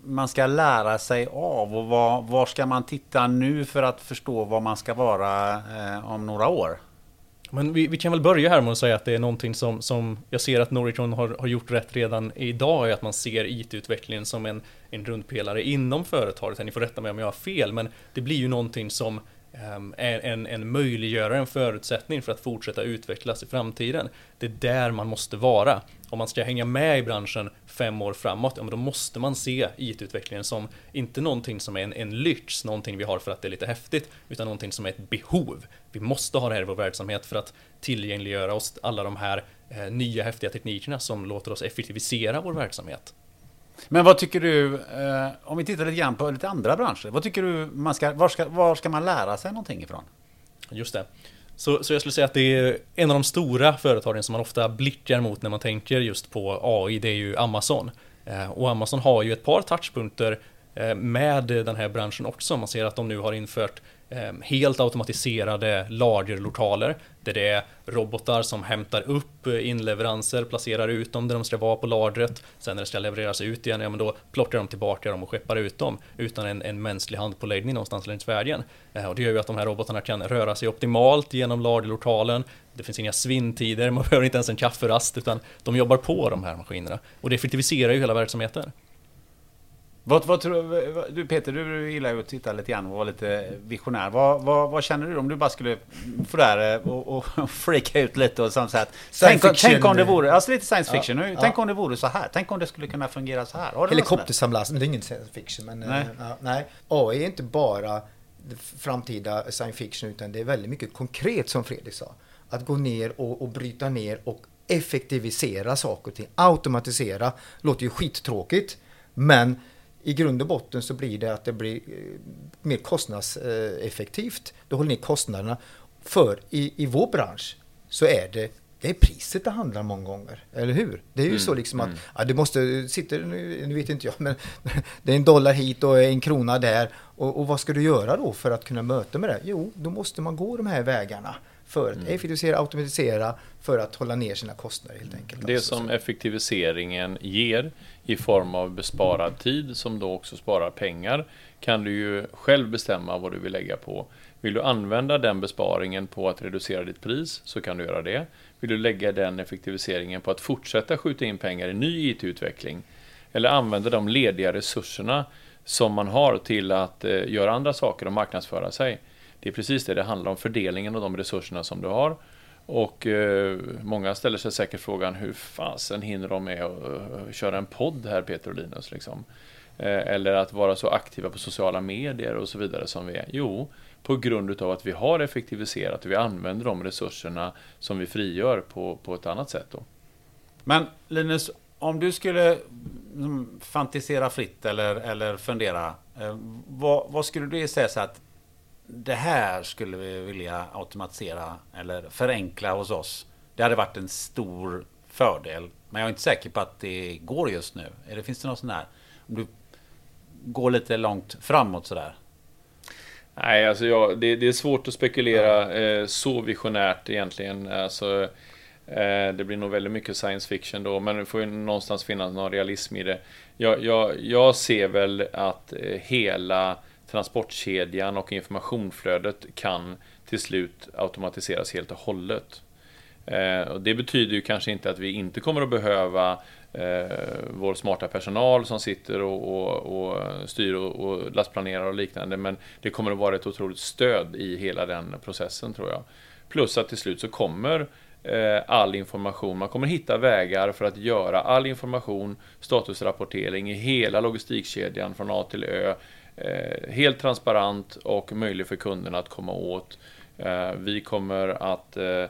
Speaker 1: man ska lära sig av och var, var ska man titta nu för att förstå vad man ska vara eh, om några år?
Speaker 4: Men vi, vi, kan väl börja här med att säga att det är någonting som, som jag ser att Noricron har, har gjort rätt redan idag, är att man ser IT-utvecklingen som en, en rundpelare inom företaget. Ni får rätta mig om jag har fel, men det blir ju någonting som ehm, är en, en möjliggörare, en förutsättning för att fortsätta utvecklas i framtiden. Det är där man måste vara. Om man ska hänga med i branschen fem år framåt, ja, men då måste man se IT-utvecklingen som inte någonting som är en, en lyx, någonting vi har för att det är lite häftigt, utan någonting som är ett behov. Vi måste ha det här i vår verksamhet för att tillgängliggöra oss alla de här eh, nya häftiga teknikerna som låter oss effektivisera vår verksamhet.
Speaker 1: Men vad tycker du, eh, om vi tittar lite grann på lite andra branscher, vad tycker du man ska, var ska, var ska man lära sig någonting ifrån?
Speaker 4: Just det. Så, så jag skulle säga att det är en av de stora företagen som man ofta blickar mot när man tänker just på AI, det är ju Amazon. Eh, och Amazon har ju ett par touchpunkter eh, med den här branschen också. Man ser att de nu har infört Ehm, helt automatiserade lagerlokaler där det är robotar som hämtar upp eh, inleveranser, placerar ut dem där de ska vara på lagret. Sen när det ska levereras ut igen, ja men då plockar de tillbaka dem och skeppar ut dem utan en, en mänsklig handpåläggning någonstans längs vägen. Ehm, och det gör ju att de här robotarna kan röra sig optimalt genom lagerlokalen. Det finns inga svinntider, man behöver inte ens en kafferast utan de jobbar på de här maskinerna. Och det effektiviserar ju hela verksamheten.
Speaker 1: Vad, vad tror du Peter, du gillar ju att titta lite grann och vara lite visionär. Vad, vad, vad känner du om du bara skulle få där och, och freaka ut lite och sånt så att tänk, tänk, om det vore, alltså lite science fiction, ja, tänk ja. om det vore så här, tänk om det skulle kunna fungera så här.
Speaker 3: Helikoptersamlas, men det är ingen science fiction. Men, nej. Uh, nej. AI är inte bara framtida science fiction utan det är väldigt mycket konkret som Fredrik sa. Att gå ner och, och bryta ner och effektivisera saker och ting. Automatisera låter ju skittråkigt men i grund och botten så blir det att det blir eh, mer kostnadseffektivt. Du håller ner kostnaderna. För i, i vår bransch så är det det är priset det handlar om många gånger, eller hur? Det är ju mm, så liksom att, mm. ja, du måste, sitta, nu, nu vet inte jag, men det är en dollar hit och en krona där. Och, och, vad ska du göra då för att kunna möta med det? Jo, då måste man gå de här vägarna för att mm. effektivisera, automatisera, för att hålla ner sina kostnader helt enkelt.
Speaker 2: Det alltså. som effektiviseringen ger i form av besparad tid som då också sparar pengar kan du ju själv bestämma vad du vill lägga på. Vill du använda den besparingen på att reducera ditt pris så kan du göra det. Vill du lägga den effektiviseringen på att fortsätta skjuta in pengar i ny IT-utveckling eller använda de lediga resurserna som man har till att eh, göra andra saker och marknadsföra sig. Det är precis det det handlar om, fördelningen av de resurserna som du har. Och eh, många ställer sig säkert frågan hur fasen hinner de med att uh, köra en podd här Peter och Linus? Liksom? Eh, eller att vara så aktiva på sociala medier och så vidare som vi är. Jo, på grund av att vi har effektiviserat och vi använder de resurserna som vi frigör på, på ett annat sätt. Då.
Speaker 1: Men Linus, om du skulle liksom, fantisera fritt eller, eller fundera, eh, vad, vad skulle du säga så att det här skulle vi vilja automatisera eller förenkla hos oss. Det hade varit en stor fördel. Men jag är inte säker på att det går just nu. Eller finns det något sånt där? Om du går lite långt framåt sådär.
Speaker 2: Nej, alltså jag, det, det, är svårt att spekulera eh, så visionärt egentligen. Alltså, eh, det blir nog väldigt mycket science fiction då, men det får ju någonstans finnas någon realism i det. Jag, jag, jag ser väl att eh, hela transportkedjan och informationsflödet kan till slut automatiseras helt och hållet. Eh, och det betyder ju kanske inte att vi inte kommer att behöva eh, vår smarta personal som sitter och, och, och styr och, och lastplanerar och liknande. Men det kommer att vara ett otroligt stöd i hela den processen tror jag. Plus att till slut så kommer eh, all information, man kommer hitta vägar för att göra all information, statusrapportering i hela logistikkedjan från A till Ö helt transparent och möjlig för kunderna att komma åt. Eh, vi kommer att eh,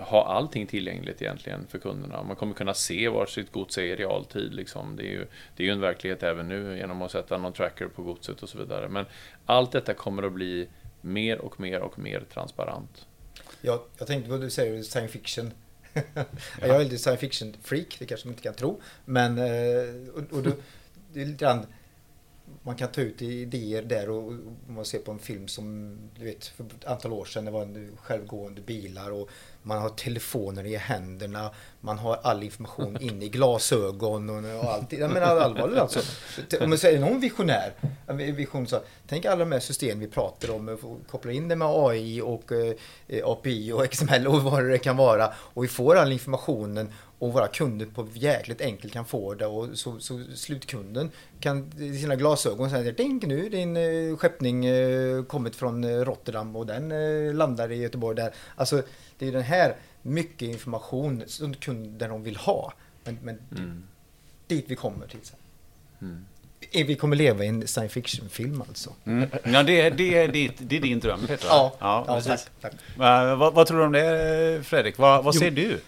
Speaker 2: ha allting tillgängligt egentligen för kunderna. Man kommer kunna se var sitt gods är i realtid. Liksom. Det, är ju, det är ju en verklighet även nu genom att sätta någon tracker på godset och så vidare. Men allt detta kommer att bli mer och mer och mer transparent.
Speaker 3: Ja, jag tänkte på vad du säger, science fiction. ja. Jag är lite science fiction-freak, det kanske man inte kan tro. Men, och, och då, det är lite grann man kan ta ut idéer där och, man ser på en film som du vet för ett antal år sedan det var en självgående bilar och man har telefoner i händerna, man har all information inne i glasögon och, och allt. Jag menar allvarligt alltså. Om man säger någon visionär, vision så, tänk alla de här system vi pratar om, koppla in det med AI och eh, API och XML och vad det kan vara och vi får all informationen och våra kunder på jäkligt enkelt kan få det och så, så slutkunden kan i sina glasögon säga Dink, nu din eh, skeppning eh, kommit från eh, Rotterdam och den landar i Göteborg där. Alltså det är den här mycket information som kunderna vill ha. Men, men mm. dit vi kommer till sen. Mm. Vi kommer leva i en science fiction-film alltså.
Speaker 1: Mm. Ja, det, det, det, det är din dröm Peter?
Speaker 3: Ja, ja, ja tack, tack.
Speaker 1: Vad, vad, tror du om det Fredrik? Vad, vad ser du?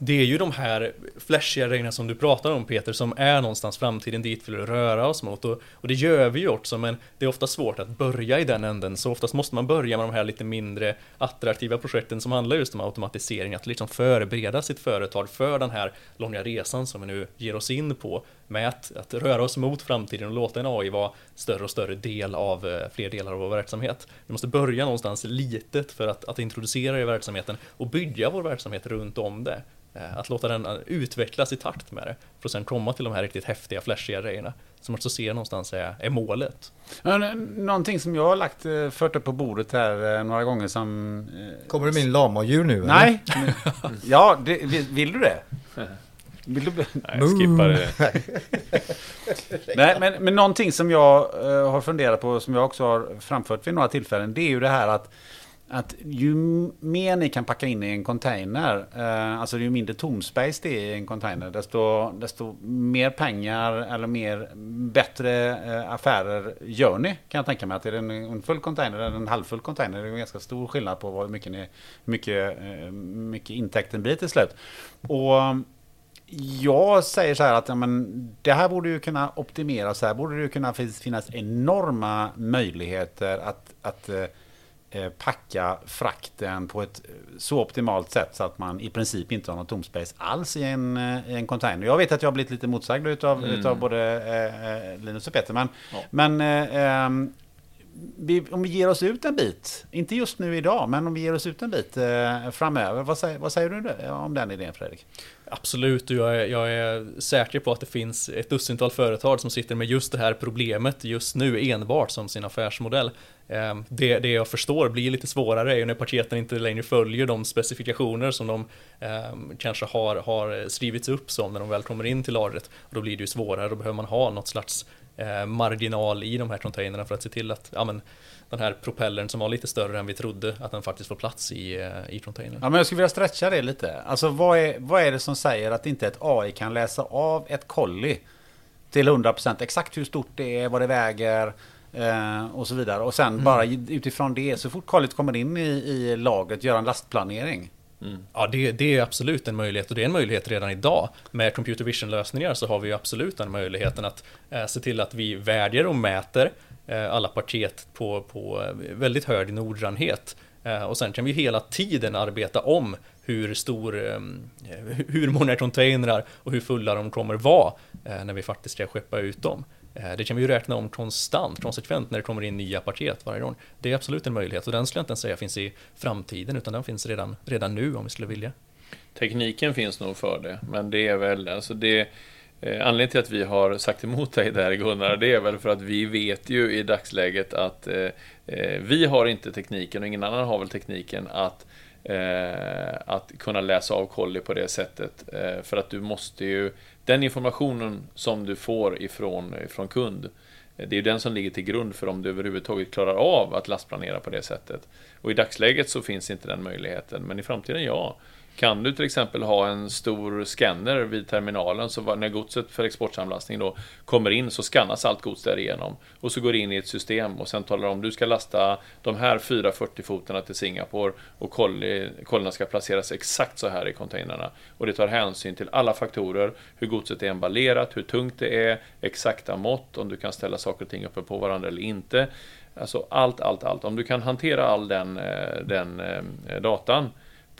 Speaker 4: Det är ju de här flashiga grejerna som du pratar om Peter, som är någonstans framtiden dit vi vill röra oss mot. Och, och det gör vi ju också, men det är ofta svårt att börja i den änden. Så oftast måste man börja med de här lite mindre attraktiva projekten som handlar just om automatisering, att liksom förbereda sitt företag för den här långa resan som vi nu ger oss in på med att, att röra oss mot framtiden och låta en AI vara större och större del av eh, fler delar av vår verksamhet. Vi måste börja någonstans litet för att, att introducera det i verksamheten och bygga vår verksamhet runt om det. Eh, att låta den eh, utvecklas i takt med det för att sen komma till de här riktigt häftiga, flashiga grejerna som också ser någonstans är, är målet.
Speaker 1: Någonting som jag har lagt, fört upp på bordet här några gånger som...
Speaker 3: Kommer det min lamadjur nu?
Speaker 1: Nej, ja, det, vill du det?
Speaker 2: Vill du... Nej, skippa det.
Speaker 1: Nej, men, men någonting som jag uh, har funderat på, som jag också har framfört vid några tillfällen, det är ju det här att att ju mer ni kan packa in i en container, eh, alltså ju mindre tomspace det är i en container, desto, desto mer pengar eller mer bättre eh, affärer gör ni, kan jag tänka mig. Att är det en, en full container eller en halvfull container, det är en ganska stor skillnad på hur mycket, ni, mycket, eh, mycket intäkten blir till slut. Och jag säger så här att ja, men, det här borde ju kunna optimeras. Här borde det kunna finnas enorma möjligheter att, att eh, eh, packa frakten på ett så optimalt sätt så att man i princip inte har någon tomspace alls i en, eh, i en container. Jag vet att jag har blivit lite motsagd utav, mm. utav både eh, eh, Linus och Peter. Men, ja. men eh, ehm, vi, om vi ger oss ut en bit, inte just nu idag, men om vi ger oss ut en bit eh, framöver. Vad säger, vad säger du om den idén Fredrik?
Speaker 4: Absolut, och jag är, jag är säker på att det finns ett dussintal företag som sitter med just det här problemet just nu enbart som sin affärsmodell. Ehm, det, det jag förstår blir lite svårare är ju när paketen inte längre följer de specifikationer som de ehm, kanske har, har skrivits upp som när de väl kommer in till lagret. Och då blir det ju svårare, då behöver man ha något slags eh, marginal i de här containerna för att se till att ja, men, den här propellern som var lite större än vi trodde, att den faktiskt får plats i, eh, i containern.
Speaker 1: Ja, men jag skulle vilja stretcha det lite. Alltså vad är, vad är det som säger att inte ett AI kan läsa av ett kolli till 100% exakt hur stort det är, vad det väger eh, och så vidare. Och sen mm. bara utifrån det, så fort kollit kommer in i, i lagret, göra en lastplanering.
Speaker 4: Mm. Ja, det, det, är absolut en möjlighet och det är en möjlighet redan idag. Med computer vision-lösningar så har vi absolut den möjligheten att eh, se till att vi värderar och mäter eh, alla paket på, på eh, väldigt hög noggrannhet. Eh, och sen kan vi hela tiden arbeta om hur stor, eh, hur många containrar och hur fulla de kommer vara eh, när vi faktiskt ska skeppa ut dem. Eh, det kan vi ju räkna om konstant, konsekvent när det kommer in nya paket varje gång. Det är absolut en möjlighet och den skulle jag inte ens säga finns i framtiden utan den finns redan, redan nu om vi skulle vilja.
Speaker 2: Tekniken finns nog för det, men det är väl, alltså det eh, Anledningen till att vi har sagt emot dig där Gunnar, det är väl för att vi vet ju i dagsläget att eh, eh vi har inte tekniken och ingen annan har väl tekniken att eh, att kunna läsa av kolli på det sättet. Eh, för att du måste ju den informationen som du får ifrån, ifrån kund, eh, det är ju den som ligger till grund för om du överhuvudtaget klarar av att lastplanera på det sättet. Och i dagsläget så finns inte den möjligheten, men i framtiden ja. Kan du till exempel ha en stor scanner vid terminalen så när godset för exportsamlastning då kommer in så skannas allt gods därigenom och så går det in i ett system och sen talar om du ska lasta de här 440 fotarna till Singapore och kollorna ska placeras exakt så här i containrarna. Och det tar hänsyn till alla faktorer, hur godset är emballerat, hur tungt det är, exakta mått, om du kan ställa saker och ting uppe på varandra eller inte. Alltså allt, allt, allt. Om du kan hantera all den, eh, den eh, datan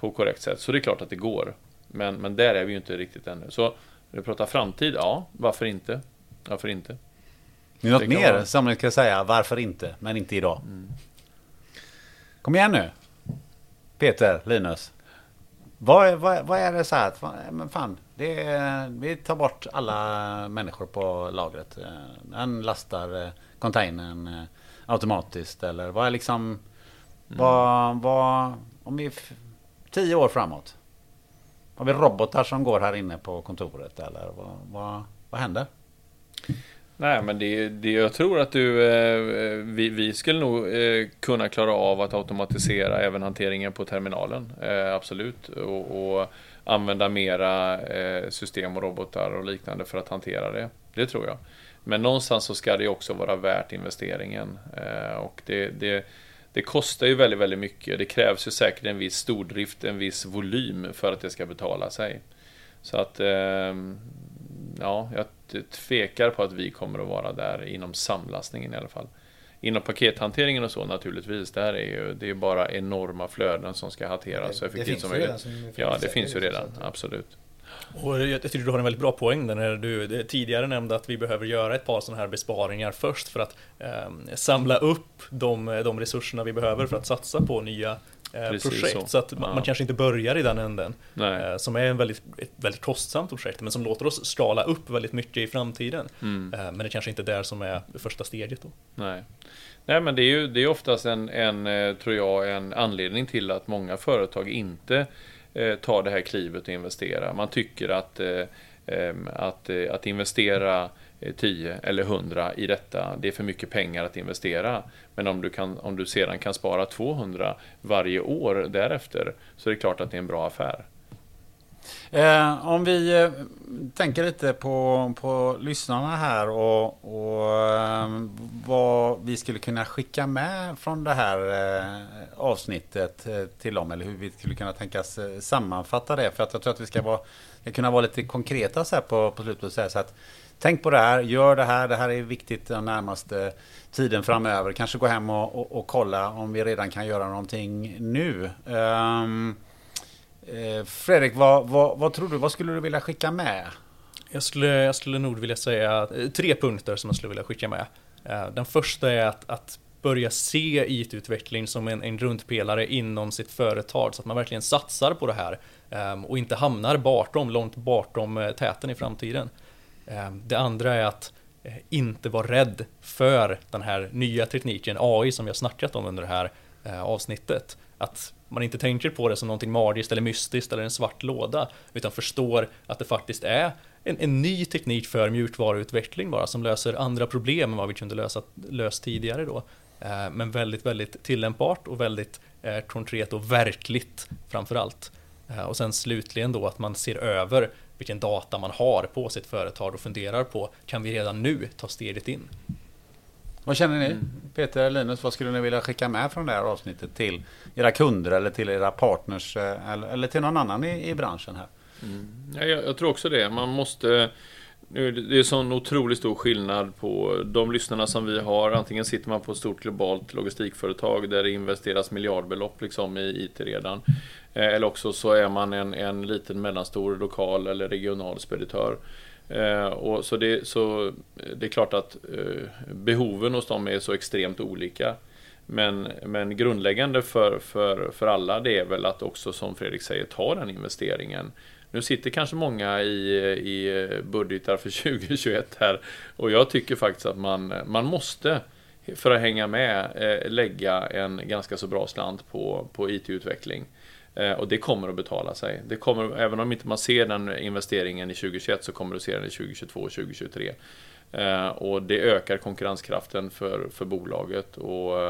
Speaker 2: på korrekt sätt. Så det är klart att det går. Men, men där är vi ju inte riktigt ännu. Så när vi pratar framtid, ja, varför inte? Varför inte?
Speaker 1: Det är något mer vara... som ni ska säga, varför inte, men inte idag. Mm. Kom igen nu. Peter, Linus. Vad, vad, vad är det så här? Men fan, det är, vi tar bort alla människor på lagret. Den lastar eh, containern eh, automatiskt eller vad är liksom... Mm. Vad, vad, om vi tio år framåt? Har vi robotar som går här inne på kontoret eller vad, vad, vad händer?
Speaker 2: Nej, men det, det, jag tror att du, eh, eh, vi, vi skulle nog eh, kunna klara av att automatisera även hanteringen på terminalen. Eh, absolut. Och, och, använda mera eh, system och robotar och liknande för att hantera det. Det tror jag. Men någonstans så ska det också vara värt investeringen. Eh, och det, det det kostar ju väldigt, väldigt mycket. Det krävs ju säkert en viss stordrift, en viss volym för att det ska betala sig. Så att, ehm, ja, jag tvekar på att vi kommer att vara där inom samlastningen i alla fall. Inom pakethanteringen och så naturligtvis, där är ju, det är bara enorma flöden som ska hanteras så effektivt som möjligt. Ja, det finns ju redan, absolut.
Speaker 4: Och jag tycker du har en väldigt bra poäng där när du tidigare nämnde att vi behöver göra ett par sådana här besparingar först för att eh, samla upp de, de resurserna vi behöver för att satsa på nya eh, projekt. Så, så att man, ja. man, kanske inte börjar i den änden. Eh, som är en väldigt, ett väldigt kostsamt projekt men som låter oss skala upp väldigt mycket i framtiden. Mm. Eh, men det kanske inte är där som är första steget då.
Speaker 2: Nej. Nej men det är ju det är oftast en, en, eh, tror jag, en anledning till att många företag inte Eh, ta det här klivet och investera. Man tycker att, eh, ehm, att, eh, att investera eh, 10 eller 100 i detta, det är för mycket pengar att investera. Men om du, kan, om du sedan kan spara 200 varje år därefter så är det klart att det är en bra affär.
Speaker 1: Eh, om vi eh, tänker lite på, på lyssnarna här och, och eh, vad vi skulle kunna skicka med från det här eh, avsnittet eh, till dem eller hur vi skulle kunna tänkas eh, sammanfatta det. För att jag tror att vi ska, vara, ska kunna vara lite konkreta så här på, på slutet och säga så att Tänk på det här, gör det här, det här är viktigt den närmaste tiden framöver. Kanske gå hem och, och, och kolla om vi redan kan göra någonting nu. Um, Eh, Fredrik, vad, vad, vad, tror du? Vad skulle du vilja skicka med?
Speaker 4: Jag skulle, jag skulle nog vilja säga eh, tre punkter som jag skulle vilja skicka med. Eh, den första är att, att börja se IT-utveckling som en, en grundpelare inom sitt företag så att man verkligen satsar på det här ehm, och inte hamnar bortom, långt bortom täten i framtiden. Ehm, det andra är att inte vara rädd för den här nya tekniken AI som vi har snackat om under det här avsnittet. Att man inte tänker på det som någonting magiskt eller mystiskt eller en svart låda, utan förstår att det faktiskt är en, en ny teknik för mjukvaruutveckling bara, som löser andra problem än vad vi kunde lösa löst tidigare då. Eh, men väldigt, väldigt tillämpbart och väldigt eh, konkret och verkligt framför allt. Eh, och sen slutligen då att man ser över vilken data man har på sitt företag och funderar på, kan vi redan nu ta steget in?
Speaker 1: Vad känner ni? Mm. Peter Linus, vad skulle ni vilja skicka med från det här avsnittet till era kunder eller till era partners eh, eller, eller till någon annan i, i branschen här?
Speaker 2: Mm. Ja, jag, jag, tror också det. Man måste... Nu, det är sån otroligt stor skillnad på de lyssnarna som vi har. Antingen sitter man på ett stort globalt logistikföretag där det investeras miljardbelopp liksom i IT redan. Eh, eller också så är man en, en liten mellanstor lokal eller regional speditör. Eh, och så, det, så eh, det är klart att eh, behoven hos dem är så extremt olika. Men, men grundläggande för, för, för alla det är väl att också som Fredrik säger ta den investeringen. Nu sitter kanske många i, i eh, budgetar för 2021 här och jag tycker faktiskt att man, man måste för att hänga med eh, lägga en ganska så bra slant på, på IT-utveckling. Eh, och det kommer att betala sig. Det kommer, även om inte man ser den investeringen i 2021 så kommer du se den i 2022 och 2023. Och det ökar konkurrenskraften för, för bolaget. Och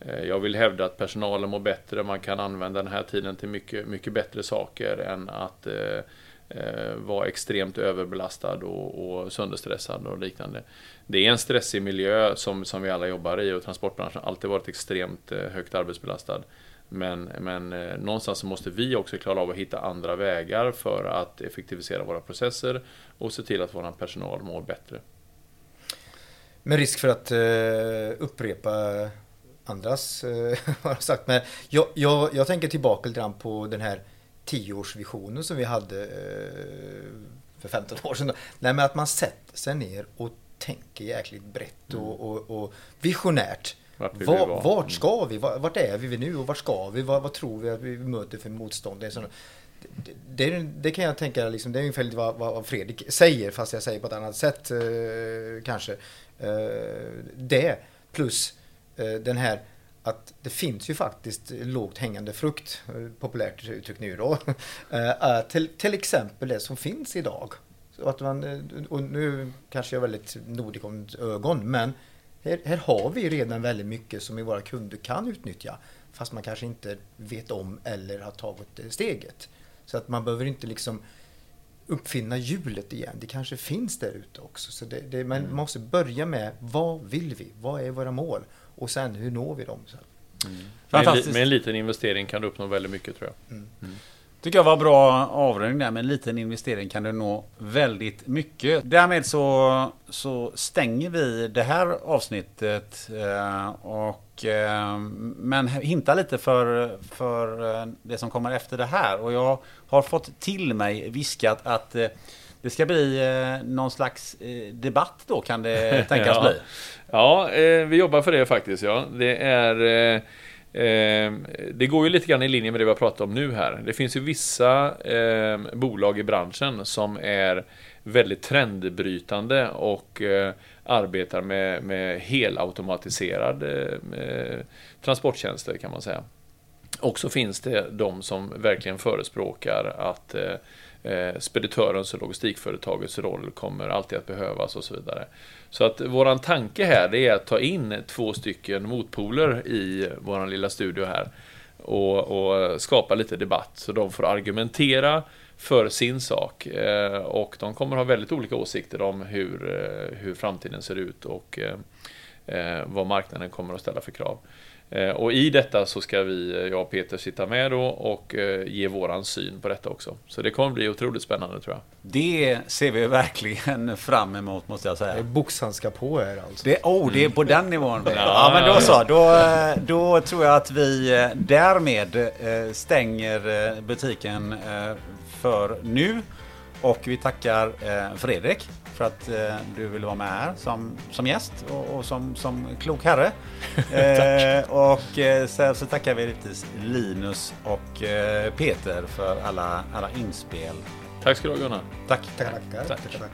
Speaker 2: eh, jag vill hävda att personalen mår bättre. Man kan använda den här tiden till mycket, mycket bättre saker än att eh, vara extremt överbelastad och, och sönderstressad och liknande. Det är en stressig miljö som, som vi alla jobbar i och transportbranschen har alltid varit extremt högt arbetsbelastad. Men, men eh, någonstans så måste vi också klara av att hitta andra vägar för att effektivisera våra processer och se till att vår personal mår bättre.
Speaker 3: Med risk för att eh, upprepa andras eh, har sagt. Men jag, jag, jag tänker tillbaka lite grann på den här tioårsvisionen som vi hade eh, för 15 år sedan. Nej, men att man sätter sig ner och tänker jäkligt brett och, och, och visionärt. Vart, vi Var, vart ska vi? Vart är vi nu och vart ska vi? Vad, vad tror vi att vi möter för motstånd? Det, det, det, det, kan jag tänka, liksom, det är ungefär vad, vad Fredrik säger, fast jag säger på ett annat sätt eh, kanske. Eh, det plus eh, den här att det finns ju faktiskt lågt hängande frukt, eh, populärt uttryck nu då. Eh, till, till exempel det som finns idag. Så att man, eh, och nu kanske jag är väldigt nordig om ögon, men här, här har vi redan väldigt mycket som våra kunder kan utnyttja. Fast man kanske inte vet om eller har tagit steget. Så att man behöver inte liksom uppfinna hjulet igen. Det kanske finns där ute också. Så det, det, man mm. måste börja med vad vill vi? Vad är våra mål? Och sen hur når vi dem? Så.
Speaker 2: Med, en, med en liten investering kan du uppnå väldigt mycket tror jag.
Speaker 1: Tycker jag var bra avrundning där. Med en liten investering kan du nå väldigt mycket. Därmed så, så stänger vi det här avsnittet. Eh, och, eh, men hinta lite för, för eh, det som kommer efter det här. Och jag har fått till mig viskat att det ska bli eh, någon slags eh, debatt då kan det tänkas
Speaker 2: Ja.
Speaker 1: bli.
Speaker 2: Ja, eh, vi jobbar för det faktiskt. Ja. Det, är, Ehm, det går ju lite grann i linje med det vi har pratat om nu här. Det finns ju vissa ehm, bolag i branschen som är väldigt trendbrytande och eh, arbetar med, med helautomatiserad eh, eh, transporttjänster kan man säga. Och så finns det de som verkligen förespråkar att eh, speditörens och logistikföretagets roll kommer alltid att behövas och så vidare. Så att våran tanke här det är att ta in två stycken motpoler i våran lilla studio här och, och skapa lite debatt så de får argumentera för sin sak eh, och de kommer ha väldigt olika åsikter om hur, eh, hur framtiden ser ut och eh, eh, vad marknaden kommer att ställa för krav. Eh, Och i detta så ska vi, eh, jag och Peter, sitta med då och eh, ge våran syn på detta också. Så det kommer bli otroligt spännande tror jag.
Speaker 1: Det ser vi verkligen fram emot måste jag säga.
Speaker 3: Det är boxhandskar på här alltså.
Speaker 1: Det, oh, det är på den nivån. Ja, men då så. Då, då tror jag att vi därmed stänger butiken för nu. Och vi tackar Fredrik för att eh, du ville vara med här som, som gäst och, och som, som klok herre. eh, och eh, så, så, tackar vi givetvis Linus och eh, Peter för alla, alla inspel.
Speaker 2: Tack ska du ha Gunnar.
Speaker 1: Tack.
Speaker 3: Tack. Tack. Tack. Tack. Tack.